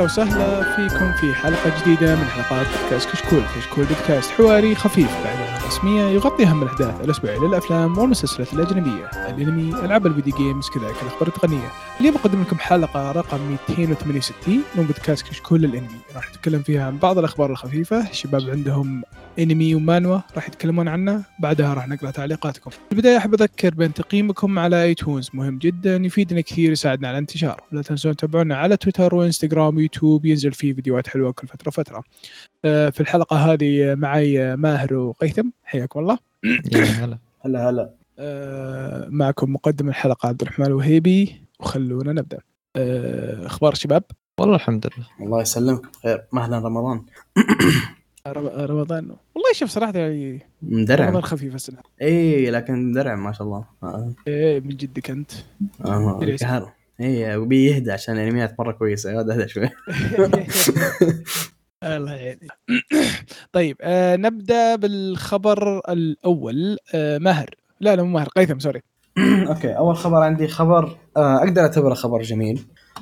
هلا وسهلا فيكم في حلقة جديدة من حلقات بودكاست كشكول، كشكول بودكاست حواري خفيف بعد. رسمية يغطي أهم الأحداث الأسبوعية للأفلام والمسلسلات الأجنبية، الأنمي، ألعاب ال video games كذلك الأخبار التقنية. اليوم بقدم لكم حلقة رقم 268 من بودكاست كشكول الأنمي، راح نتكلم فيها عن بعض الأخبار الخفيفة، الشباب عندهم أنمي ومانهوا راح يتكلمون عنه. بعدها راح نقرأ تعليقاتكم. في البداية أحب أذكر بأن تقييمكم على iTunes مهم جدا يفيدنا كثير يساعدنا على الانتشار. لا تنسون تتابعونا على تويتر وإنستغرام ويوتيوب ينزل فيه فيديوهات حلوة كل فترة فتره في الحلقة هذه معي ماهر وقيثم. حياكم الله. هلا. هلا هلا. آه، معكم مقدم الحلقة عبد الرحمن الوهيبي. وخلونا نبدأ. آه، أخبار شباب والله الحمد لله. الله يسلمك. بخير. مهلا رمضان. رم- رمضان. والله شوف صراحة يعني مدرعم رمضان خفيف السنة اي لكن مدرعم ما شاء الله. آه. إيه من جدك أنت. آه. قهر. اي وبي يهدى عشان الانميات مره كويسه هذا شوي. الله يعينك. طيب آه نبدأ بالخبر الأول. آه ماهر. لا لا مو ماهر هيثم سوري. okay أول خبر عندي خبر آه أقدر أعتبره خبر جميل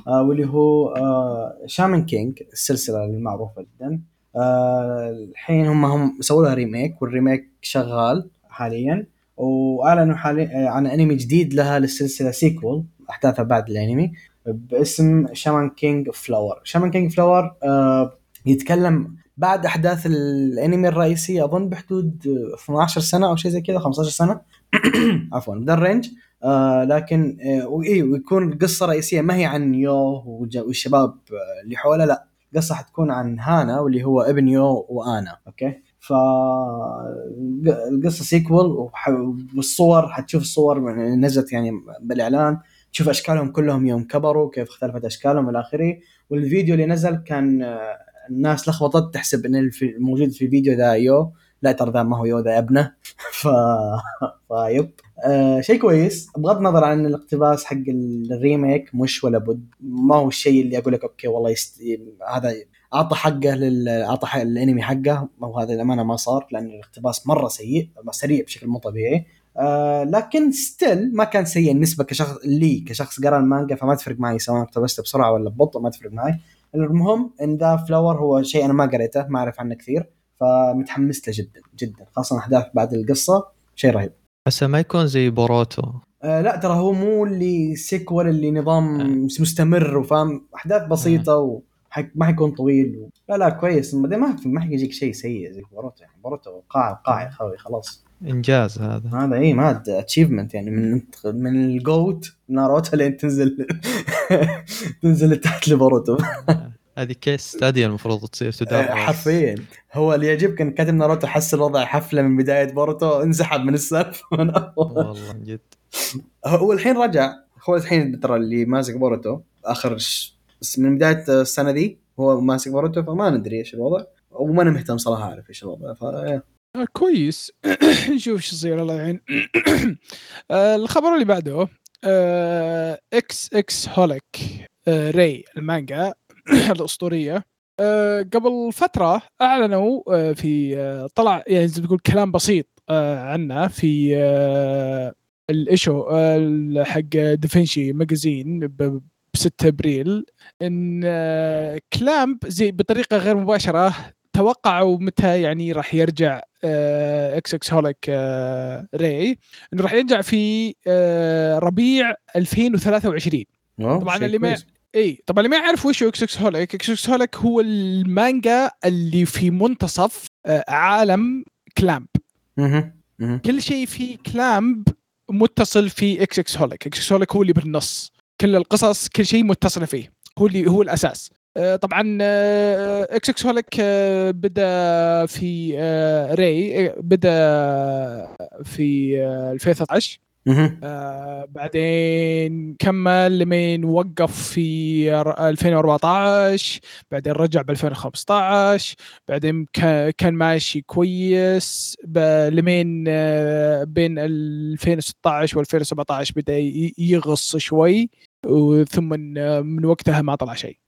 آه واللي هو آه Shaman King السلسلة المعروفة جدا. آه الحين هم هم سووا لها remake وال remake شغال حاليا وأعلنوا حاليا عن انمي جديد لها للسلسلة sequel أحداثها بعد الانمي باسم Shaman King Flowers Shaman King Flowers آه يتكلم بعد أحداث الأنمي الرئيسي أظن بحدود 12 سنة أو شيء زي كذا 15 سنة. عفوا ذا ال range آه لكن آه ويكون القصة الرئيسيه ما هي عن يو والشباب آه، اللي حوله لا القصة حتكون عن هانا واللي هو ابن يو وأنا okay؟ ف القصة sequel. والصور حتشوف الصور نزلت يعني بالإعلان تشوف أشكالهم كلهم يوم كبروا كيف اختلفت أشكالهم إلى آخره. والفيديو اللي نزل كان آه، الناس لخبطت تحسب إن الموجود في الفيديو ذا يو. لا ترى ذا ما هو يو ذا ابنه. ف فيب. آه شيء كويس. بغض النظر عن الاقتباس حق ال remake مش ولا بد. ما هو الشيء اللي أقول لك okay والله يست... هذا أعطى حقه لل أعطى حق الأنمي حقه. وهذا الامانه ما صار لأن الاقتباس مرة سيء سريع بشكل مو طبيعي. آه لكن still ما كان سيء النسبة كشخص لي كشخص قرأ المانجا فما تفرق معي سواء اقتبسته بسرعة ولا ببطء ما تفرق معي. المهم إن ذا Flowers هو شيء أنا ما قريته ما أعرف عنه كثير فمتحمس له جدا جدا خاصة أحداث بعد القصة شيء رهيب. بس ما يكون زي بوروتو. آه لا ترى هو مو اللي sequel اللي نظام آه. مستمر وفاهم أحداث بسيطة وحك ما حيكون طويل و... لا لا كويس. بعدين ما ما حيجيك شيء سيء زي بوروتو يعني بوروتو قاع قاع يا خوي خلاص. إنجاز هذا. هذا إي ما achievement يعني. من من ال GOAT ناروتو لين تنزل تنزل تحت لبوروتو هذه case study المفروض تصير تدرس حرفيا. هو اللي يعجبك إن كاتب ناروتو حس الوضع حفلة من بداية بوروتو انسحب من السالفه والله من جد. هو الحين رجع. هو الحين ترى اللي ماسك بوروتو آخر ش... من بداية السنة ذي هو ماسك بوروتو فما ندري إيش الوضع. وما أنا مهتم صراحة أعرف إيش الوضع ف آه كويس. نشوف شو يصير الله يعين. آه الخبر اللي بعده آه xxxHolic آه Rei المانجا الأسطورية. آه قبل فترة أعلنوا آه في آه طلع يعني زي تقول كلام بسيط آه عنه في آه ال issue آه حق Da Vinci Magazine ب 6 أبريل إن آه CLAMP زي بطريقة غير مباشرة توقعوا متى يعني راح يرجع آه، xxxHolic آه، Rei إنه راح يرجع في آه، ربيع 2023 طبعاً اللي ما- إي طبعا اللي ما يعرف وش إكس إكس هوليك إكس إكس هوليك هو المانجا اللي في منتصف عالم CLAMP. كل شيء في CLAMP متصل في xxxHolic. إكس إكس هوليك هو اللي بالنص. كل القصص كل شيء متصل فيه. هو اللي هو الأساس. طبعا آه، إكس إكس هوليك آه، بدا في آه، آه، بدا في آه، 2013 آه بعدين كمل لمين وقف في ر- 2014 بعدين رجع ب 2015 بعدين كا- كان ماشي كويس لمين آه، بين 2016 و 2017 بدا يغص شوي وثم من, من وقتها ما طلع شيء.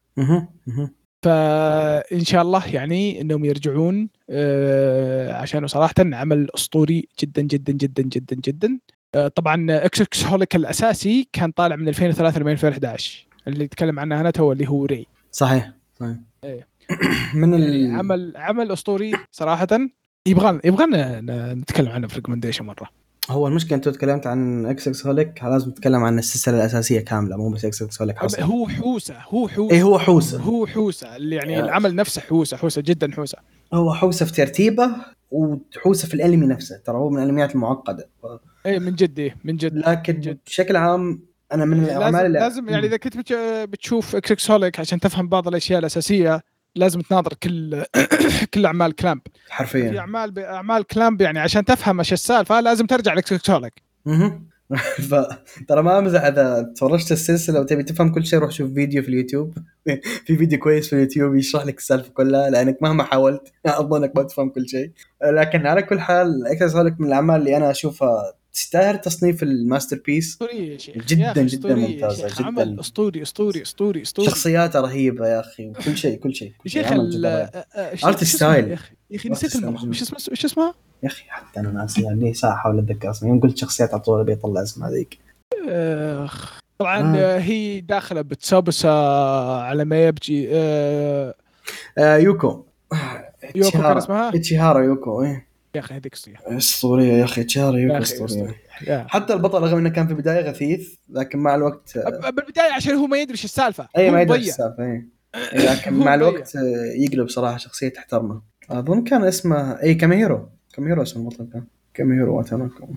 فإن شاء الله يعني إنهم يرجعون آه، عشان صراحة عمل أسطوري جدا جدا جدا جدا جدا. آه، طبعا xxxHolic الأساسي كان طالع من 2003 ل 2011 اللي يتكلم عنه أنا تو اللي هو Rei. صحيح صحيح. إيه. من يعني ال... عمل عمل أسطوري صراحة. يبغى يبغى نتكلم عنه في recommendation مرة. هو المشكلة أنت تكلمت عن xxxHolic لازم تتكلم عن السلسلة الأساسية كاملة مو بس xxxHolic حصل هو حوسة هو حوسة. إيه هو حوسة. هو حوسة اللي يعني آه. العمل نفسه حوسة حوسة جدا حوسة. هو حوسة في ترتيبه وحوسة في الانمي نفسه ترى هو من الانميات المعقدة. إيه من جد إيه من جد لكن جد. بشكل عام أنا من الأعمال لازم, اللي لازم يعني إذا كنت بتش- بتشوف xxxHolic عشان تفهم بعض الأشياء الأساسية لازم تناظر كل كل أعمال CLAMP. في حرفيا اعمال أعمال CLAMP يعني عشان تفهم إيش السالفة لازم ترجع. ف ترى ما أمزح إذا تفرجت السلسلة وتبي تفهم كل شيء روح شوف فيديو في اليوتيوب. في فيديو كويس في اليوتيوب يشرح لك السالفة كلها لأنك مهما حاولت أظنك ما تفهم كل شيء. لكن على كل حال Holic من الأعمال اللي أنا أشوفها تستاهل تصنيف ال masterpiece أسطورية يا شيخ جداً جداً شيخ. جداً. عمل أسطوري أسطوري أسطوري أسطوري شخصياته رهيبة يا أخي كل شيء كل شيء يا شيخ جدا رهيب. آه، آه،. يا أخي يا أخي نسيت. وش اسمها وش اسمها؟ يا أخي حتى أنا ناسي لي ساعه احاول اتذكر اسمها يوم قلت شخصيات على طول أبي أطلع اسمها ذيك آخ. طبعا آه. هي داخلة بتسوبسا على ما يبجي آه آه يوكو يوكو كان. اسمها؟ اتشيهارا يوكو إيه يا أخي هذيك اسطوريه أسطورية يا أخي أخي أسطورية. حتى البطل رغم إنه كان في البداية غثيث لكن مع الوقت بالبداية عشان هو ما يدري إيش السالفة. أي ما يدري مضيع. السالفة أي. لكن مع. الوقت يقلب صراحة شخصية تحترمه. أظن كان اسمه أي كاميرو كاميرو اسم البطل كان. كاميرو واتاناكو.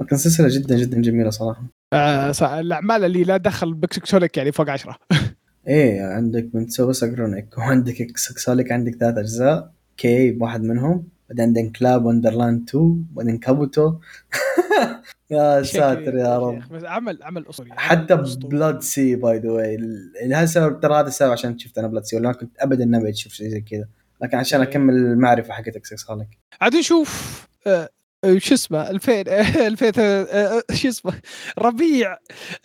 لكن سلسلة جدا جدا جميلة صراحة. آه صح، الاعمال اللي لا دخل بكسكسوليك يعني فوق عشرة. إيه عندك من سوبس اجرونيك وعندك اكسكسوليك عندك ثلاث أجزاء كي بواحد منهم. بعدين عندك كلاب وندرلاند 2 بعدين كابوتو يا ساتر يا رب. بس عمل عمل أسطوري حتى. بلاد سي باي ذا واي لهالسبب ترى هذا السبب عشان شفت أنا بلاد سي ولا كنت ابدا نبي أشوف شيء زي كذا. لكن عشان. أكمل المعرفة حقت اكسس هوليك عاد نشوف آه، آه، شو اسمه 2000 2000 آه، شو اسمه ربيع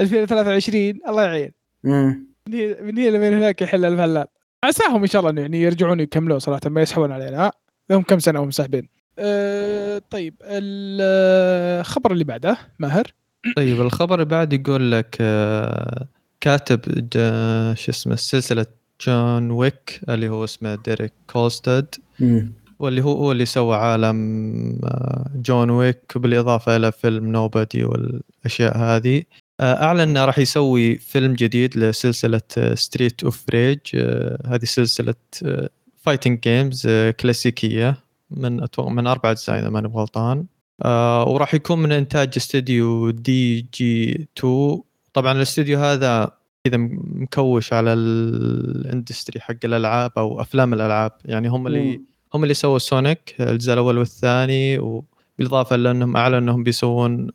2023 الله يعين. من هي من هي من هناك يحل الفلال عساهم إن شاء الله يعني يرجعون يكملون صراحة ما يسحبون علينا؟ لهم كم سنة وهم ساحبين. أه طيب الخبر اللي بعده ماهر؟ طيب الخبر اللي بعد يقول لك آه، كاتب شو اسمه سلسلة جون ويك اللي هو اسمه ديريك كولستد واللي هو هو اللي سوى عالم آه، جون ويك بالإضافة إلى فيلم Nobody والأشياء هذه. آه، أعلن أنه راح يسوي فيلم جديد لسلسلة Streets of Rage هذه سلسلة fighting games كلاسيكية. من أتوقع من أربع أجزاء إذا ماني غلطان آه، وراح يكون من إنتاج استديو dj2 طبعا الاستديو هذا كذا مكوش على ال industry حق الألعاب أو أفلام الألعاب. يعني هم اللي هم اللي سووا سونيك الجزء الأول والثاني وبالإضافة لانهم اعلنوا أنهم بيسوون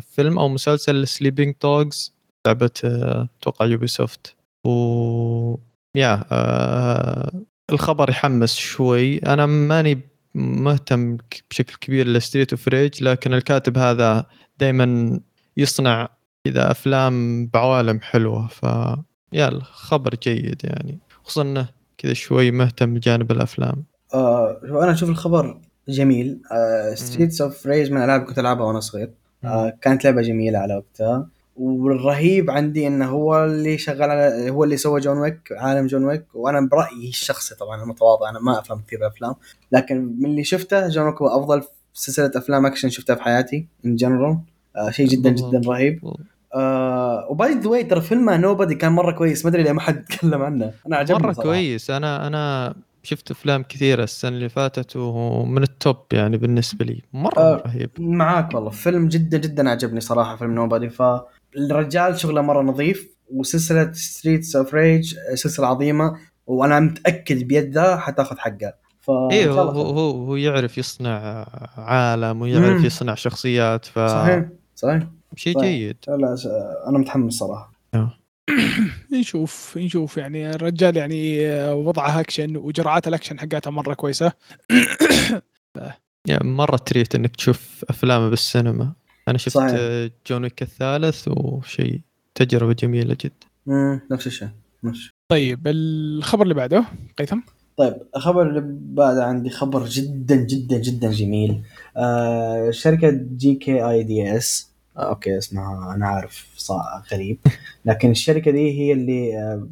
فيلم أو مسلسل Sleeping Dogs لعبة آه، أتوقع يوبي سوفت و yeah آه الخبر يحمس شوي. أنا ماني مهتم بشكل كبير ل Streets of Rage لكن الكاتب هذا دائما يصنع كذا أفلام بعوالم حلوة. ف yeah الخبر جيد يعني. خصوصا إنه كذا شوي مهتم بجانب الأفلام. آه أنا أشوف الخبر جميل. آه Streets of Rage من الالعاب كنت ألعبها وأنا صغير. آه كانت لعبة جميلة على وقتها. والرهيب عندي إنه هو اللي شغال على هو اللي سوى جون ويك عالم جون ويك. وأنا برأيي الشخصي طبعا المتواضع أنا ما أفهم كثير بالافلام لكن من اللي شفته جون ويك هو أفضل سلسلة أفلام أكشن شفتها في حياتي in general آه شيء جدا. جدا رهيب. آه و by the way ترى فيلم Nobody كان مرة كويس. ما أدري ليه ما حد تكلم عنه. أنا عجبني مرة صراحة. كويس. أنا أنا شفت أفلام كثيرة السنة اللي فاتت ومن ال top يعني بالنسبة لي. مرة آه. رهيب. معاك والله. فيلم جدا جدا عجبني صراحة فيلم Nobody فالرجال شغله مره نظيف وسلسله Streets of Rage سلسله عظيمه وأنا متاكد بيده حتاخذ حقها ف أيوه هو. هو هو يعرف يصنع عالم ويعرف مم. يصنع شخصيات ف صحيح صحيح. شيء صحيح. جيد. لا س- أنا متحمس صراحة. نشوف نشوف يعني. الرجال يعني آه، وضعه اكشن وجرعات الاكشن حقتها مرة كويسة. يعني مرة treat إنك تشوف أفلامه بالسينما. أنا شفت صحيح. جون ويك الثالث وشيء تجربة جميلة جدا مم. نفس الشيء نفس الشيء طيب الخبر اللي بعده قيثم طيب الخبر اللي بعد عندي خبر جدا جدا جدا جميل آه شركة جي كي آي دي إس آه، okay اسمها أنا عارف صار غريب لكن الشركة دي هي اللي آه،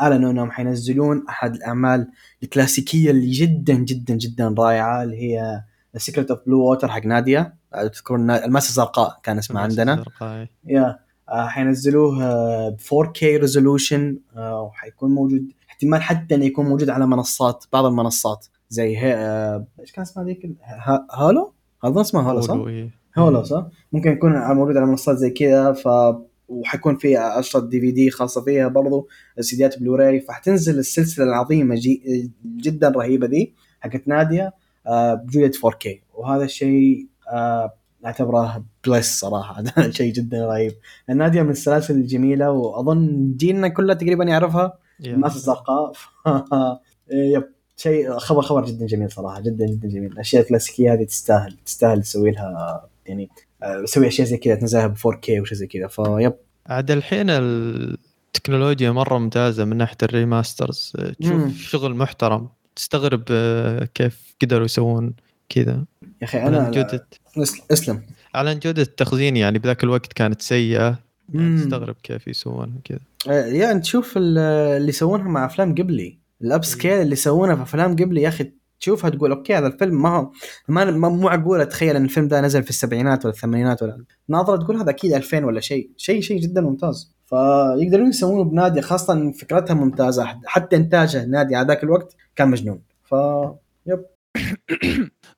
أعلنوا إنهم حينزلون أحد الأعمال الكلاسيكية اللي جدا جدا جدا رائعة اللي هي Secret of Blue Water حق نادية. آه، تذكرون الماسه الزرقاء كان اسمها عندنا. الزرقاء. يا آه، حينزلوه ب 4K resolution وحيكون موجود احتمال حتى إنه يكون موجود على منصات بعض المنصات. زي هي آه، إيش كان اسمها ذيك؟ ال- ها- هالو؟ اظن اسمها هالو صح؟ Hulu صح؟ ممكن يكون موجود على منصات زي كذا ف وحيكون في اشرطه DVD خاصة فيها برضو سيديات بلوراي فحتنزل السلسلة العظيمة جي جدا رهيبة دي حقت نادية. بجوده 4K وهذا الشيء آه، أعتبره plus صراحة. شيء جدا رهيب. لأن ناديه من السلاسل الجميلة وأظن جيلنا كله تقريبا يعرفها. يا. الماس الزرقاء yep شيء خبر خبر جدا جميل صراحة. جدا جدا جميل. الأشياء الكلاسيكية هذه تستاهل. تستاهل تسوي لها يعني آه، تسوي أشياء زي كذا تنزلها ب 4K وشيء زي كذا. ف yep عاد الحين التكنولوجيا مرة ممتازة من ناحية ال remasters. تشوف مم. شغل محترم. تستغرب آه، كيف قدروا يسوون كذا. يا أخي أنا جودة. أس- إسلم. على جودة التخزين يعني بذاك الوقت كانت سيئة. مم. تستغرب كيف يسوونها كذا. يا أنت تشوف ال- اللي يسوونها مع أفلام قبلي. ال upscale اللي يسوونها في أفلام قبلي يا أخي تشوفها تقول okay هذا الفيلم ما هو ما مو معقولة اتخيل إن الفيلم ده نزل في السبعينات ولا الثمانينات ولا ناظرة تقول هذا أكيد 2000 ولا شيء. شيء شيء جدا ممتاز. فيقدرون يسوونه بناديه خاصة فكرتها ممتازة حتى انتاجه نادي على ذاك الوقت كان مجنون. ف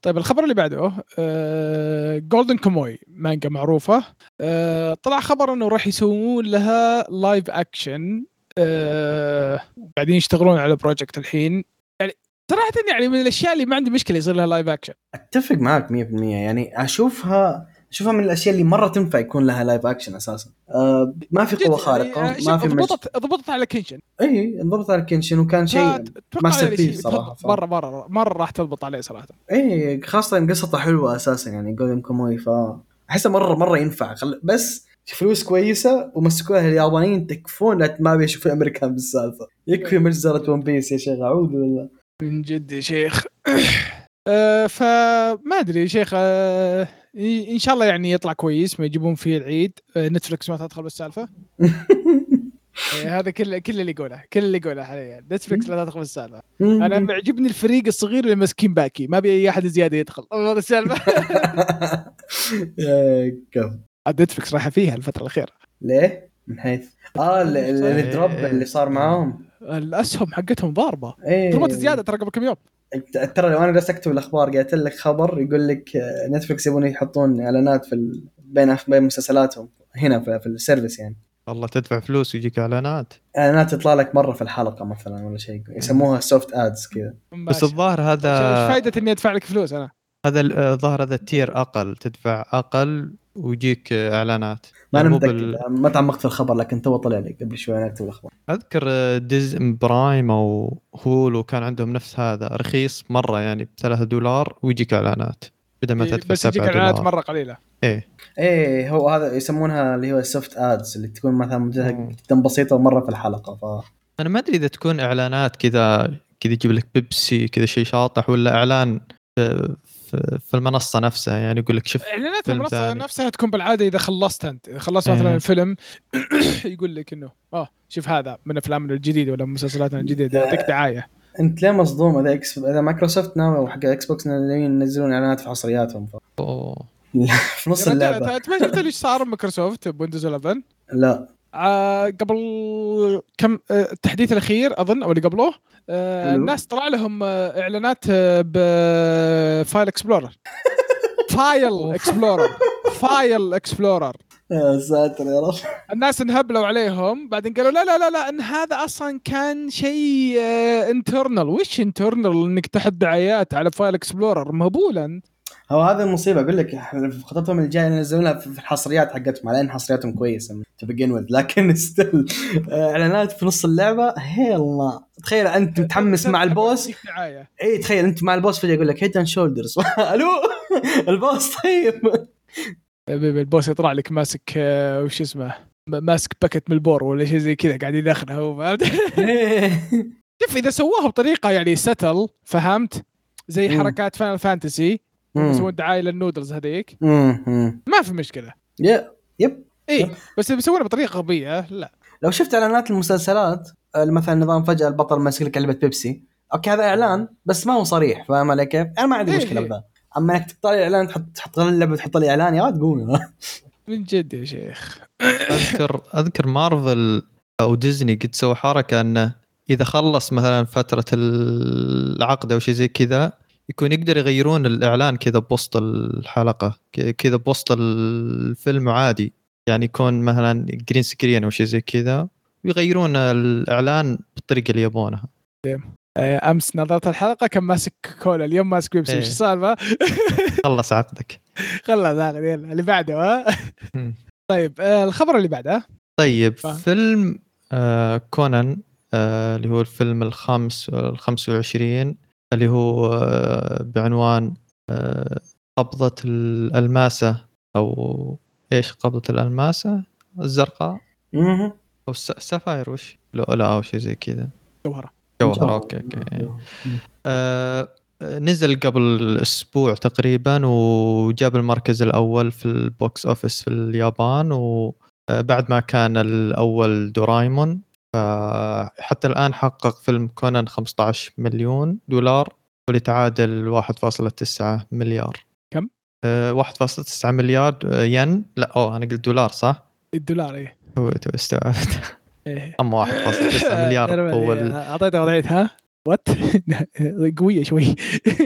طيب الخبر اللي بعده Golden Kamuy مانجا معروفة. آه، طلع خبر إنه راح يسوون لها live action بعدين يشتغلون على project الحين. يعني صراحة يعني من الأشياء اللي ما عندي مشكلة يصير لها live action أتفق معك 100% يعني أشوفها اشوفها من الأشياء اللي مرة تنفع يكون لها live action أساسا. أه ما في قوة خارقة ما في. ضبطت ضبطت على Kenshin إي انضبط على Kenshin وكان شيء masterpiece صراحة. مره مره مره راح تضبط عليه صراحة. إي خاصة إن قصته حلوة أساسا يعني Golden Kamuy ف أحسه مره مرة ينفع. خل... بس فلوس كويسة ومسكوها اليابانيين تكفون لا ما بيشوف الامريكان بالسالفة. يكفي مجزره One Piece يا شيخ أعوذ بالله. من جد يا شيخ. آه فما أدري يا شيخ آه ان شاء الله يعني يطلع كويس ما يجيبون فيه العيد. آه نتفلكس ما تدخل بالسالفة. آه هذا كل كل اللي يقوله كل اللي يقوله حاليا. نتفلكس لا تدخل بالسالفة. أنا معجبني الفريق الصغير اللي ماسكين باكي. ما أبي أي أحد زيادة يدخل. هذا السالفة. كف نتفلكس راح فيها الفترة الأخيرة. ليه؟ من حيث؟ آه ال drop اللي صار معاهم. الأسهم حقتهم ضاربة. ضربت زياده ترى قبل كم يوم. ترى لو أنا جالس اكتب الاخبار قالت لك خبر يقول لك نتفلكس يبون يحطون إعلانات في ال... بين بين مسلسلاتهم هنا في, في ال service يعني. والله تدفع فلوس ويجيك إعلانات. إعلانات تطلع لك مرة في الحلقة مثلا ولا شيء يسموها soft ads كذا. بس الظاهر هذا إيش فائده إني أدفع لك فلوس أنا؟ هذا الظاهر هذا ال tier أقل تدفع أقل ويجيك إعلانات. ما أنا متأكد بال- ما تعمقت في الخبر لكن تو طلع لي قبل شوي أنا أكتب الأخبار. أذكر ديز برايم أو هولو كان عندهم نفس هذا رخيص مرة ب 3 دولار ويجيك إعلانات بدل ما تدفع بس يجيك 7 إعلانات دولار. مرة قليلة. إيه إيه هو هذا يسمونها اللي هو السوفت ادز اللي تكون مثلا مم. جدا بسيطة مره في الحلقة ف أنا ما أدري إذا تكون إعلانات كذا كذا يجيب لك بيبسي كذا شيء شاطح ولا إعلان في, المنصة نفسها يعني يقول لك شوف اعلانات فيلم المنصة ثاني. نفسها تكون بالعادة إذا خلصت أنت إذا خلصت إيه. مثلا الفيلم يقول لك إنه آه شوف هذا من أفلامنا الجديدة ولا مسلسلاتنا الجديدة يعطيك دعاية أنت ليه مصدوم اذا إكس اذا مايكروسوفت ناوي حق إكس بوكس ناويين ينزلون إعلانات في حصرياتهم ف... أوه. في نص رجال، اللعبة أنت ما شفت إيش صار مايكروسوفت بويندوز 11 لا قبل كم آه التحديث الأخير أظن أو اللي قبله آه. الناس طلع لهم آه إعلانات آه ب File Explorer File Explorer File Explorer يا ساتر يا رب. الناس انهبلوا عليهم. بعدين قالوا لا لا لا لا إن هذا أصلا كان شيء internal وش internal إنك تحط دعايات على File Explorer مهبول انت هو هذا المصيبة أقول لك في خطتهم الجايه ينزلونها في الحصريات حقتهم على أن حصرياتهم كويسة to begin with لكن still إعلانات في نص اللعبة hell ما تخيل أنت متحمس مع البوس. إي تخيل أنت مع البوس فجأة يقول لك Head and Shoulders ألو؟ البوس طيب. البوس يطلع لك ماسك آه، وش اسمه؟ ماسك packet من البور ولا شيء زي كذا قاعد يدخنها هو؟ شوف إذا سووها بطريقة يعني still فهمت؟ زي. حركات Final Fantasy يسوون دعاية للنودلز هذيك. ما في مشكلة. yep. اي yep. بس بيسوونها بطريقة غبية لا. لو شفت إعلانات المسلسلات آه، مثلا نظام فجأة البطل ماسك لك علبة بيبسي. okay هذا إعلان بس ما هو صريح فاهم علي كيف؟ أنا ما عندي إيه مشكلة إيه. بذا. أما إنك تقطع لي إعلان تحط تحط لي اللعبة وتحط لي إعلان يا تقوم من جد يا شيخ. أذكر أذكر مارفل أو ديزني قد سووا حركة إنه إذا خلص مثلا فترة العقد أو شيء زي كذا يكون يقدر يغيرون الإعلان كذا بوسط الحلقة كذا بوسط الفيلم عادي يعني يكون مثلا green screen أو شيء زي كذا ويغيرون الإعلان بالطريقة اللي يبونها آه، أمس نظرت الحلقة كان ماسك كولا اليوم ماسك بيبسي. وش السالفة؟ خلص عقدك خلاص اخذ يلا اللي بعده ها. طيب آه، الخبر اللي بعده طيب. فيلم آه كونان اللي هو الفيلم الخامس ال 25 اللي هو آه بعنوان آه قبضة الألماسة أو إيش قبضة الألماسة؟ الزرقاء. أو الس- ال sapphire وش؟ لؤلؤة أو شيء زي كذا. جوهرة. جوهر okay okay آه نزل قبل أسبوع تقريبا وجاب المركز الأول في ال box office في اليابان وبعد ما كان الأول دورايمون. فحتى الآن حقق فيلم كونان 15 مليون دولار واللي تعادل 1.9 مليار. كم؟ آه 1.9 مليار آه، ين. لا أوه أنا قلت دولار صح؟ الدولار إيه. هو تو استوعبت. إيه. اما 1.9 مليار هو اعطيته وضعيتها وات قوية شوي.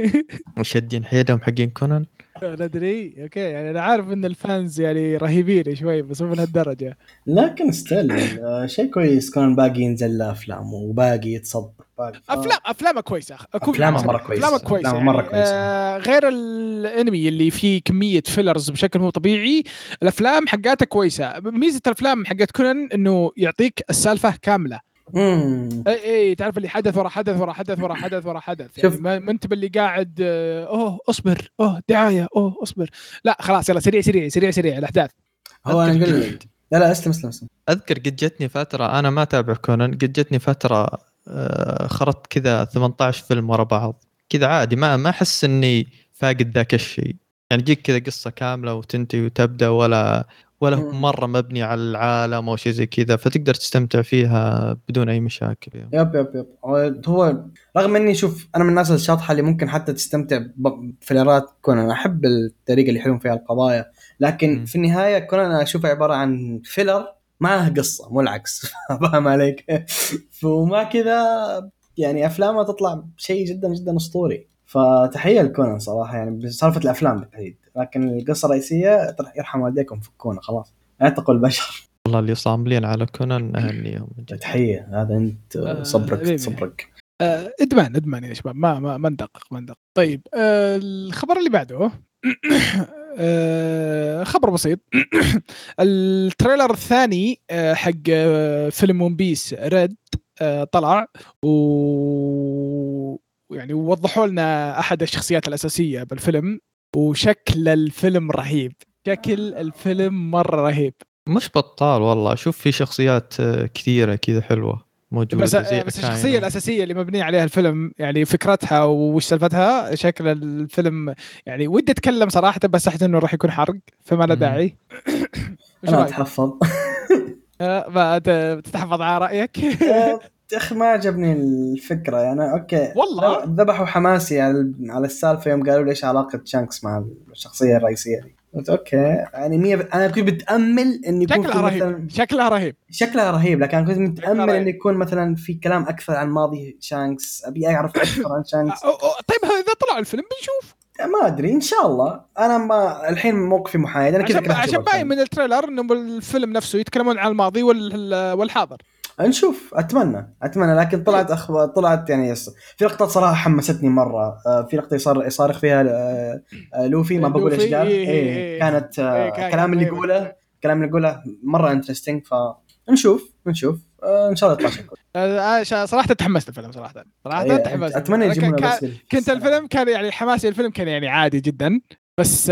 مشدين حيلهم حقين كونان؟ لا أدري okay يعني أنا عارف إن ال fans يعني رهيبين شوي بس مو من هالدرجه لكن still آه، شيء كويس كان باقي ينزل له أفلام وباقي يتصدر باقي ف- افلام أفلامه كويسة معك. مرة كويسة. أفلامه كويسة أفلامه مرة يعني. كويسة. آه غير الأنمي اللي فيه كمية fillers بشكل مو طبيعي الأفلام حقاته كويسة ميزة الأفلام حقت كونان إنه يعطيك السالفة كاملة إي إي تعرف اللي حدث ورا حدث ورا حدث ورا حدث ورا حدث. يعني شوف. ما ما أنت باللي قاعد آه، أوه أصبر أوه دعاية أوه أصبر. لا خلاص يلا سريع سريع سريع سريع الأحداث. هو أنا أقول لك. لا لا أسلم أسلم أسلم. أذكر قد جتني فترة أنا ما أتابع كونان قد جتني فترة آه، خرطت كذا 18 فيلم ورا بعض. كذا عادي ما ما أحس إني فاقد ذاك الشيء. يعني تجيك كذا قصة كاملة وتنتهي وتبدأ ولا ولا هو. مرة مبني على العالم أو شيء زي كذا فتقدر تستمتع فيها بدون أي مشاكل يعني. يب يب يب هو- رغم إني شوف أنا من الناس الشاطحة اللي ممكن حتى تستمتع بفيلرات كونان أنا أحب الطريقة اللي يحلون فيها القضايا لكن مم. في النهاية كونان أنا أشوفه عبارة عن فيلر معه قصة مو العكس فاهم عليك وما كذا يعني أفلامه تطلع شيء جدا جدا أسطوري فتحية لكونان صراحة يعني بسالفة الأفلام بالتحديد. لكن القصة الرئيسية يرحم والديكم فكونا خلاص. اعتقوا البشر والله اللي صاملين على كونان اهنيهم من جد. تحية هذا أنت آه، صبرك حبيبي. صبرك. آه، إدمان إدمان يا شباب. ما ما ما ندقق ما ندقق. طيب آه، الخبر اللي بعده. آه، خبر بسيط. ال trailer الثاني آه، حق آه، فيلم One Piece Red آه، طلع. و يعني وضحوا لنا أحد الشخصيات الأساسية بالفيلم وشكل الفيلم رهيب شكل الفيلم مرة رهيب مش بطال والله شوف في شخصيات آه، كثيرة كذا حلوة موجودة بس زي بس. الشخصية الأساسية اللي مبنية عليها الفيلم يعني فكرتها وش سالفتها شكل الفيلم يعني ودي أتكلم صراحة بس أحس إنه راح يكون حرق فما له. داعي أنا؟ أتحفظ آه، ما تتحفظ على رأيك يا أخي ما عجبني الفكرة يعني okay. والله؟ ذبحوا حماسي على على السالفة يوم قالوا لي إيش علاقة شانكس مع الشخصية الرئيسية دي. قلت okay يعني مية ب... أنا كنت متأمل ان يكون شكلها في مثلا رهيب شكلها رهيب. شكلها رهيب لكن أنا كنت متأمل رهيب. ان يكون مثلا في كلام أكثر عن ماضي شانكس أبي أعرف أكثر عن شانكس. طيب إذا طلع الفيلم بنشوف. ما أدري إن شاء الله. أنا ما الحين موقفي محايد أنا كذا عشان باين. من ال trailer إنه الفيلم نفسه يتكلمون عن الماضي وال- والحاضر. نشوف أتمنى أتمنى. لكن طلعت أخ... طلعت يعني. في لقطات صراحة حمستني مرة. آه، في لقطة يصار يصارخ فيها آه، آه، لوفي ما بقول إيش قال. إيه، إيه إيه. كانت إيه، كان- الكلام اللي يقوله الكلام اللي يقوله مرة interesting فنشوف نشوف إن شاء الله يطلع صراحة تحمست الفيلم صراحة. صراحة إيه، تحمست. أتمنى يجيبونه كان- بس كنت. الفيلم كان يعني حماسي الفيلم كان يعني عادي جدا. بس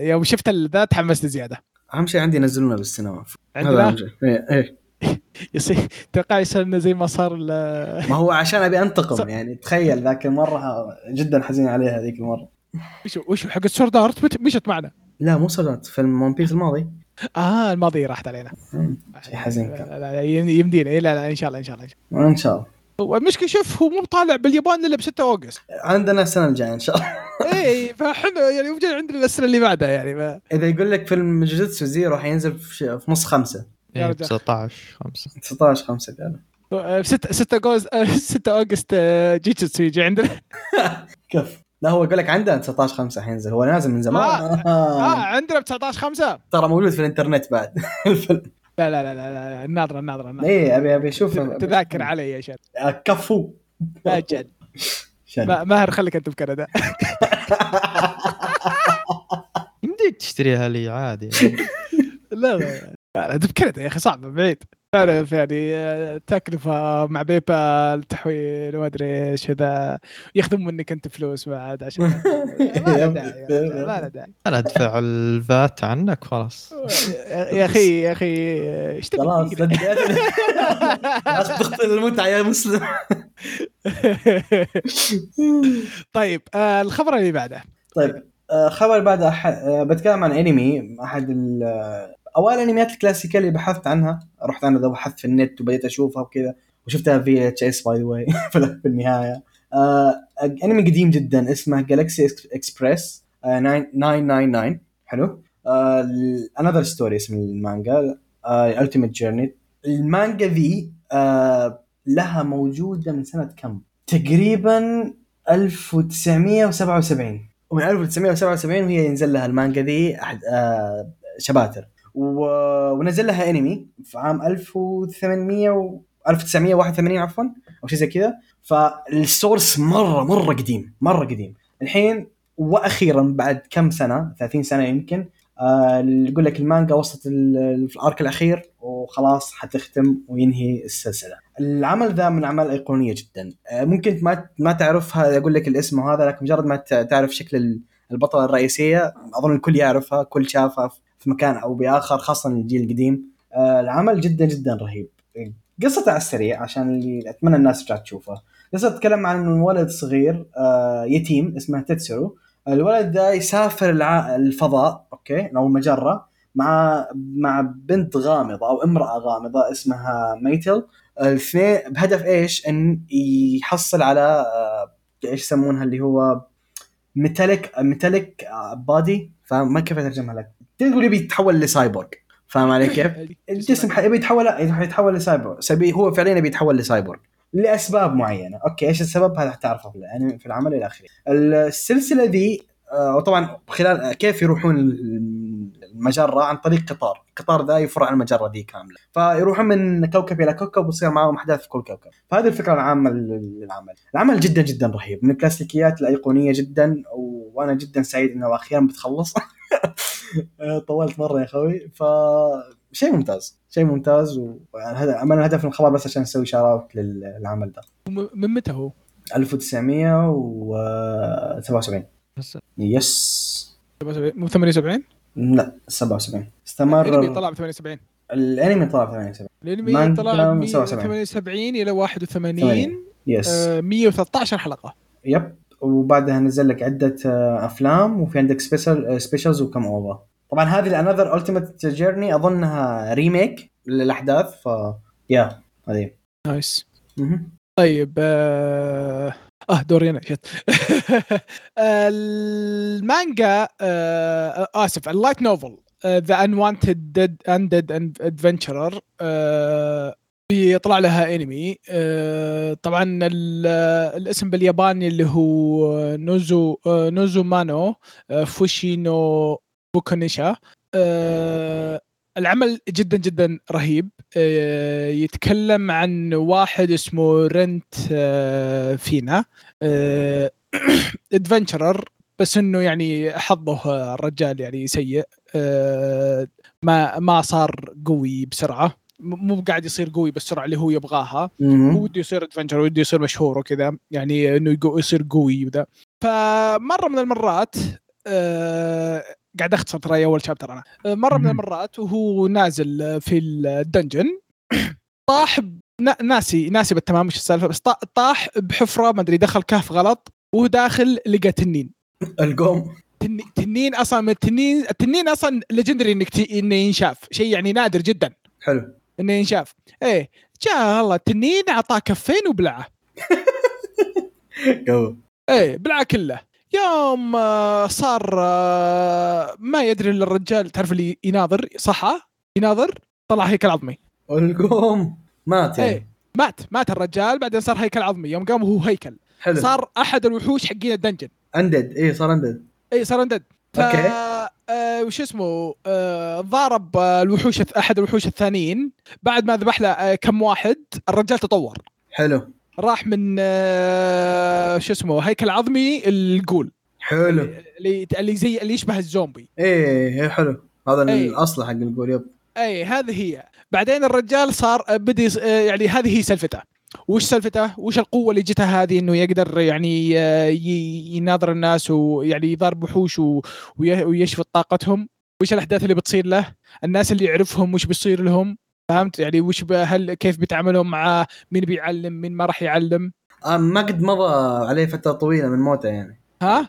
يوم شفت ذا تحمست زيادة. أهم شيء عندي ينزلونه بالسينما. عندنا؟ إيه، إيه. يصير توقع يصير إنه زي ما صار ما هو عشان أبي صح. انتقم يعني تخيل ذاك المرة جدا حزين عليها هذيك المرة. وشو وشو حق السورد آرت؟ مشت معنا. لا مو سولات فيلم ون بيس الماضي. آه الماضي راحت علينا. شيء حزين لا, كان. لا, لا يمدينا. إيه، لا لا إن شاء الله إن شاء الله إن شاء الله. والمشكلة شوف هو مو طالع باليابان إلا ب 6 August. عندنا السنة الجاية إن شاء الله. اي فاحنا يعني موجود عندنا السنة اللي بعدها يعني ف... إذا يقول لك فيلم Jujutsu Zero حينزل في, ش- في نص خمسة. يا إيه، رجال. 19 5 19 5 قالوا 6 6 August 6 August آه، جيتسو يجي عندنا. كيف لا هو يقول لك عنده 19 5 حينزل هو نازل من زمان. آه آه. عندنا ب 19 5 ترى موجود في الإنترنت بعد. الفيلم. لا لا لا لا, لا الناظرة الناظرة الناظرة. إيه ابي أبي أشوف. تذاكر علي يا شد آه، كفو. أجل ماهر خليك أنت بكندا يمديك تشتريها لي عادي. لا. لا بكندا يا أخي صعبه بعيد. تعرف يعني آه، تكلفة مع باي بال تحويل وما أدري إيش كذا. ياخذون منك أنت فلوس بعد عشان ما له داعي أنا ادفع ال VAT عنك خلاص. يا أخي يا أخي إيش خلاص؟ اخذ المتعه يا مسلم. طيب آه الخبر اللي بعده. طيب آه، خبر بعد أح... آه، بتكلم عن انمي أحد آه، اوائل الانميات الكلاسيكية اللي بحثت عنها رحت أنا بحثت في النت وبديت أشوفها وكذا وشفتها في اتش اس by the way في النهاية. آه، أنمي قديم جدا اسمه Galaxy Express 999 حلو؟ Another Story اسم المانجا Ultimate Journey المانجا ذي آه، لها موجودة من سنة كم؟ تقريبا 1977 ومن 1977 وهي ينزل لها المانجا ذي أحد آه شباتر. و... ونزل لها انمي في عام 1800 و... 1981 عفوا أو شيء زي كذا. فالسورس مرة مرة قديم مرة قديم. الحين وأخيرا بعد كم سنة 30 سنة يمكن آه يقول لك المانجا وصلت في الأرك الأخير وخلاص حتختم وينهي السلسلة. العمل ذا من الاعمال الايقونيه جدا. آه ممكن ما ما تعرفها أقول لك الاسم وهذا لكن مجرد ما تعرف شكل ال- البطلة الرئيسية أظن الكل يعرفها كل شافها. في مكان أو بآخر خاصة الجيل القديم آه العمل جدا جدا رهيب قصته على السريع عشان اللي أتمنى الناس ترجع تشوفها قصة تتكلم عن ولد صغير آه يتيم اسمه تتسرو الولد ده يسافر. الفضاء okay أو مجرة مع مع بنت غامضة أو امرأة غامضة اسمها ميتل الاثنين بهدف إيش؟ إن يحصل على آه، إيش يسمونها اللي هو metallic metallic body فما كيف أترجمها لك؟ تقول يبي يتحول لسايبورغ. فاهم علي كيف؟ الجسم يبي يتحول يتحول لسايبورغ. هو فعليا يبي يتحول لسايبورغ. لأسباب معينة. okay إيش السبب؟ هذا حتعرفه في الانمي في العمل إلى آخره. السلسلة ذي آه، وطبعا خلال كيف يروحون المجرة عن طريق قطار. القطار ذا يفر عن المجرة ذي كاملة. فيروحون من كوكب إلى كوكب ويصير معهم أحداث في كل كوكب. فهذه الفكرة العامة للعمل. العمل جدا جدا رهيب. من الكلاسيكيات الأيقونية جدا وأنا جدا سعيد إنه أخيرا بتخلص. طولت مرة يا أخوي. ف شيء ممتاز شيء ممتاز وهذا أنا الهدف من الخبر بس عشان نسوي shoutout للعمل ده. من متى هو؟ 1977 بس. yes مو 78 لا 77 استمر الأنمي طلع ب 78 الأنمي طلع في 78 الأنمي طلع من ب 77. 78 إلى 81 80. yes آه 113 حلقة. yep وبعدها نزل لك عدة آه، أفلام وفي عندك special specials وكم OVA طبعا هذه ال Another Ultimate Journey أظنها remake للأحداث ف yeah هذه. nice. طيب آه, آه دوري أنا شت. المانجا آه آسف ال light novel The Unwanted Dead Undead Adventurer بيطلع لها انمي آه طبعا ال- الاسم بالياباني اللي هو Nozo آه Nozomanu آه Fushi no Boukensha. العمل جدا جدا رهيب. يتكلم عن واحد اسمه رنت فينا. adventurer بس إنه يعني حظه الرجال يعني سيء. ما ما صار قوي بسرعة. مو قاعد يصير قوي بالسرعة اللي هو يبغاها. هو. وده يصير ادفنشر وده يصير مشهور وكذا. يعني إنه يصير قوي وذا. فمرة من المرات آه قاعد أختصر ترى أول شابتر أنا. آه، مرة من. المرات وهو نازل في الدنجن طاح ناسي ناسي بالتمام إيش السالفة بس طا- طاح بحفرة ما أدري دخل كهف غلط وهو داخل لقى تنين. القوم. تنين, أصلا من التنين التنين أصلا legendary إنك. إنه ينشاف. شيء يعني نادر جدا. حلو. إنه ينشاف. إيه جاء الله التنين اعطاه كفين وبلعه. قوي. إيه بلعه كله. يوم آه، صار آه، ما يدري إلا الرجال تعرف اللي يناظر؟ صحى يناظر؟ طلع هيكل عظمي. القوم مات يعني. إيه مات مات الرجال بعدين صار هيكل عظمي. يوم قام هو هيكل. حلو. صار أحد الوحوش حقين ال dungeon. undead. اي صار undead. اي صار undead. ف okay. آه وش اسمه؟ آه ضارب آه الوحوش أحد الوحوش الثانيين. بعد ما ذبح له آه كم واحد الرجال تطور. حلو. راح من آه شو اسمه؟ هيكل عظمي الغول حلو. اللي اللي زي اللي يشبه الزومبي. إيه إيه، حلو. هذا إيه. الاصل حق الغول yep. اي هذه هي. بعدين الرجال صار بدا يعني هذه هي سالفته. وش سلفته وش القوة اللي جتها هذه إنه يقدر يعني آه، يناظر الناس ويعني يضارب وحوش ويشفط طاقتهم؟ وش الأحداث اللي بتصير له؟ الناس اللي يعرفهم وش بيصير لهم؟ فهمت؟ يعني وش هل كيف بيتعاملون مع مين بيعلم؟ مين ما راح يعلم؟ آه ما قد مضى عليه فترة طويلة من موته يعني. ها؟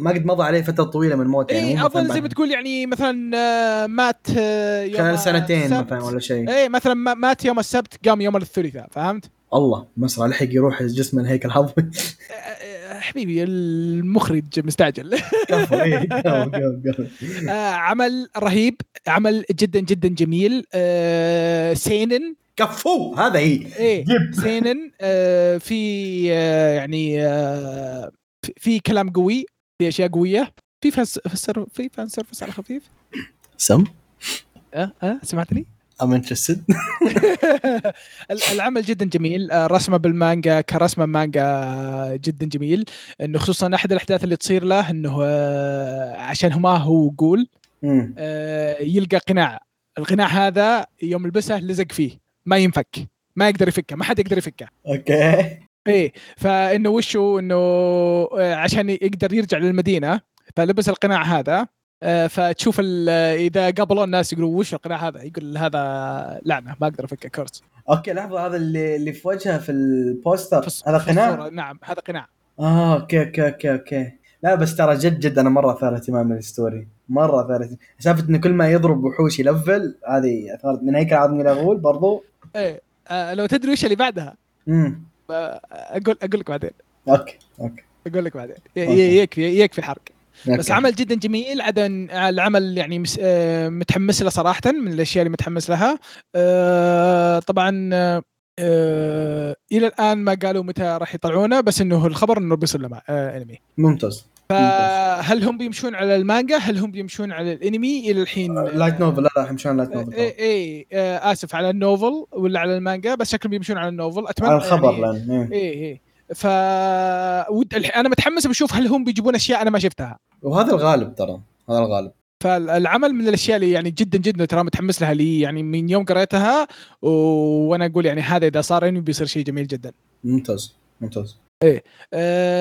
ما قد مضى عليه فترة طويلة من موته يعني مثلاً أظن زي ما تقول يعني مثلا آه، مات يوم خلال سنتين. مثلا ولا شيء. اي مثلا ما- مات يوم السبت قام يوم الثلاثاء فهمت؟ الله مسرع لحق يروح جسم الهيكل العظمي حبيبي المخرج مستعجل. كفو إيه، كفو، كفو، كفو. آه، عمل رهيب عمل جدا جدا جميل. آه، seinen. كفو هذا هي. جيب. seinen. آه، في يعني في- كلام قوي في أشياء قوية. في fan ser- في fan service على خفيف. سم؟ أه أه سمعتني؟ I'm interested ال- العمل جدا جميل. آه، رسمة بالمانجا كرسمة مانجا جدا جميل. إنه خصوصا أحد الأحداث اللي تصير له إنه آه، عشان ما هو غول آه، يلقى قناع. القناع هذا يوم لبسه لزق فيه. ما ينفك. ما يقدر يفكه. ما حد يقدر يفكه. okay. إيه. فإنه وشو؟ إنه عشان يقدر يرجع للمدينة فلبس القناع هذا. فتشوف ال- إذا قابلوا الناس يقولوا وش القناع هذا؟ يقول هذا لعنة ما أقدر افكه curse okay لحظة هذا اللي اللي في وجهه في ال poster. في هذا قناع. نعم هذا قناع آه okay okay okay okay. لا بس ترى جد جد أنا مرة أثار اهتمام ال story. مرة أثار اهتمام. سالفة إنه كل ما يضرب وحوش ي level هذه أثارت. من هيكل عظمي إلى غول برضو. إيه آه لو تدري وش اللي بعدها. امم آه، أقول أقول لك بعدين. okay okay. أقول لك بعدين. يكفي يكفي حرق بس. عمل جدا جميل عدا العمل يعني. آه، متحمس له صراحة من الأشياء اللي متحمس لها. آه، طبعا آه، إلى الآن ما قالوا متى راح يطلعونه بس إنه الخبر إنه بيصير له أنمي. ممتاز. فهل هم بيمشون على المانجا؟ هل هم بيمشون على الأنمي؟ إلى الحين light novel لا لا مشان light novel اي اي آسف على ال novel ولا على المانجا؟ بس شكلهم بيمشون على ال novel اتمنى على الخبر يعني لأن. اي اي ف ود... أنا متحمس بشوف هل هم بيجيبون أشياء أنا ما شفتها. وهذا الغالب ترى هذا الغالب. فالعمل من الأشياء اللي يعني جدا جدا ترى متحمس لها لي يعني من يوم قريتها و... وأنا أقول يعني هذا إذا صار انمي بيصير شيء جميل جدا. ممتاز ممتاز. آه،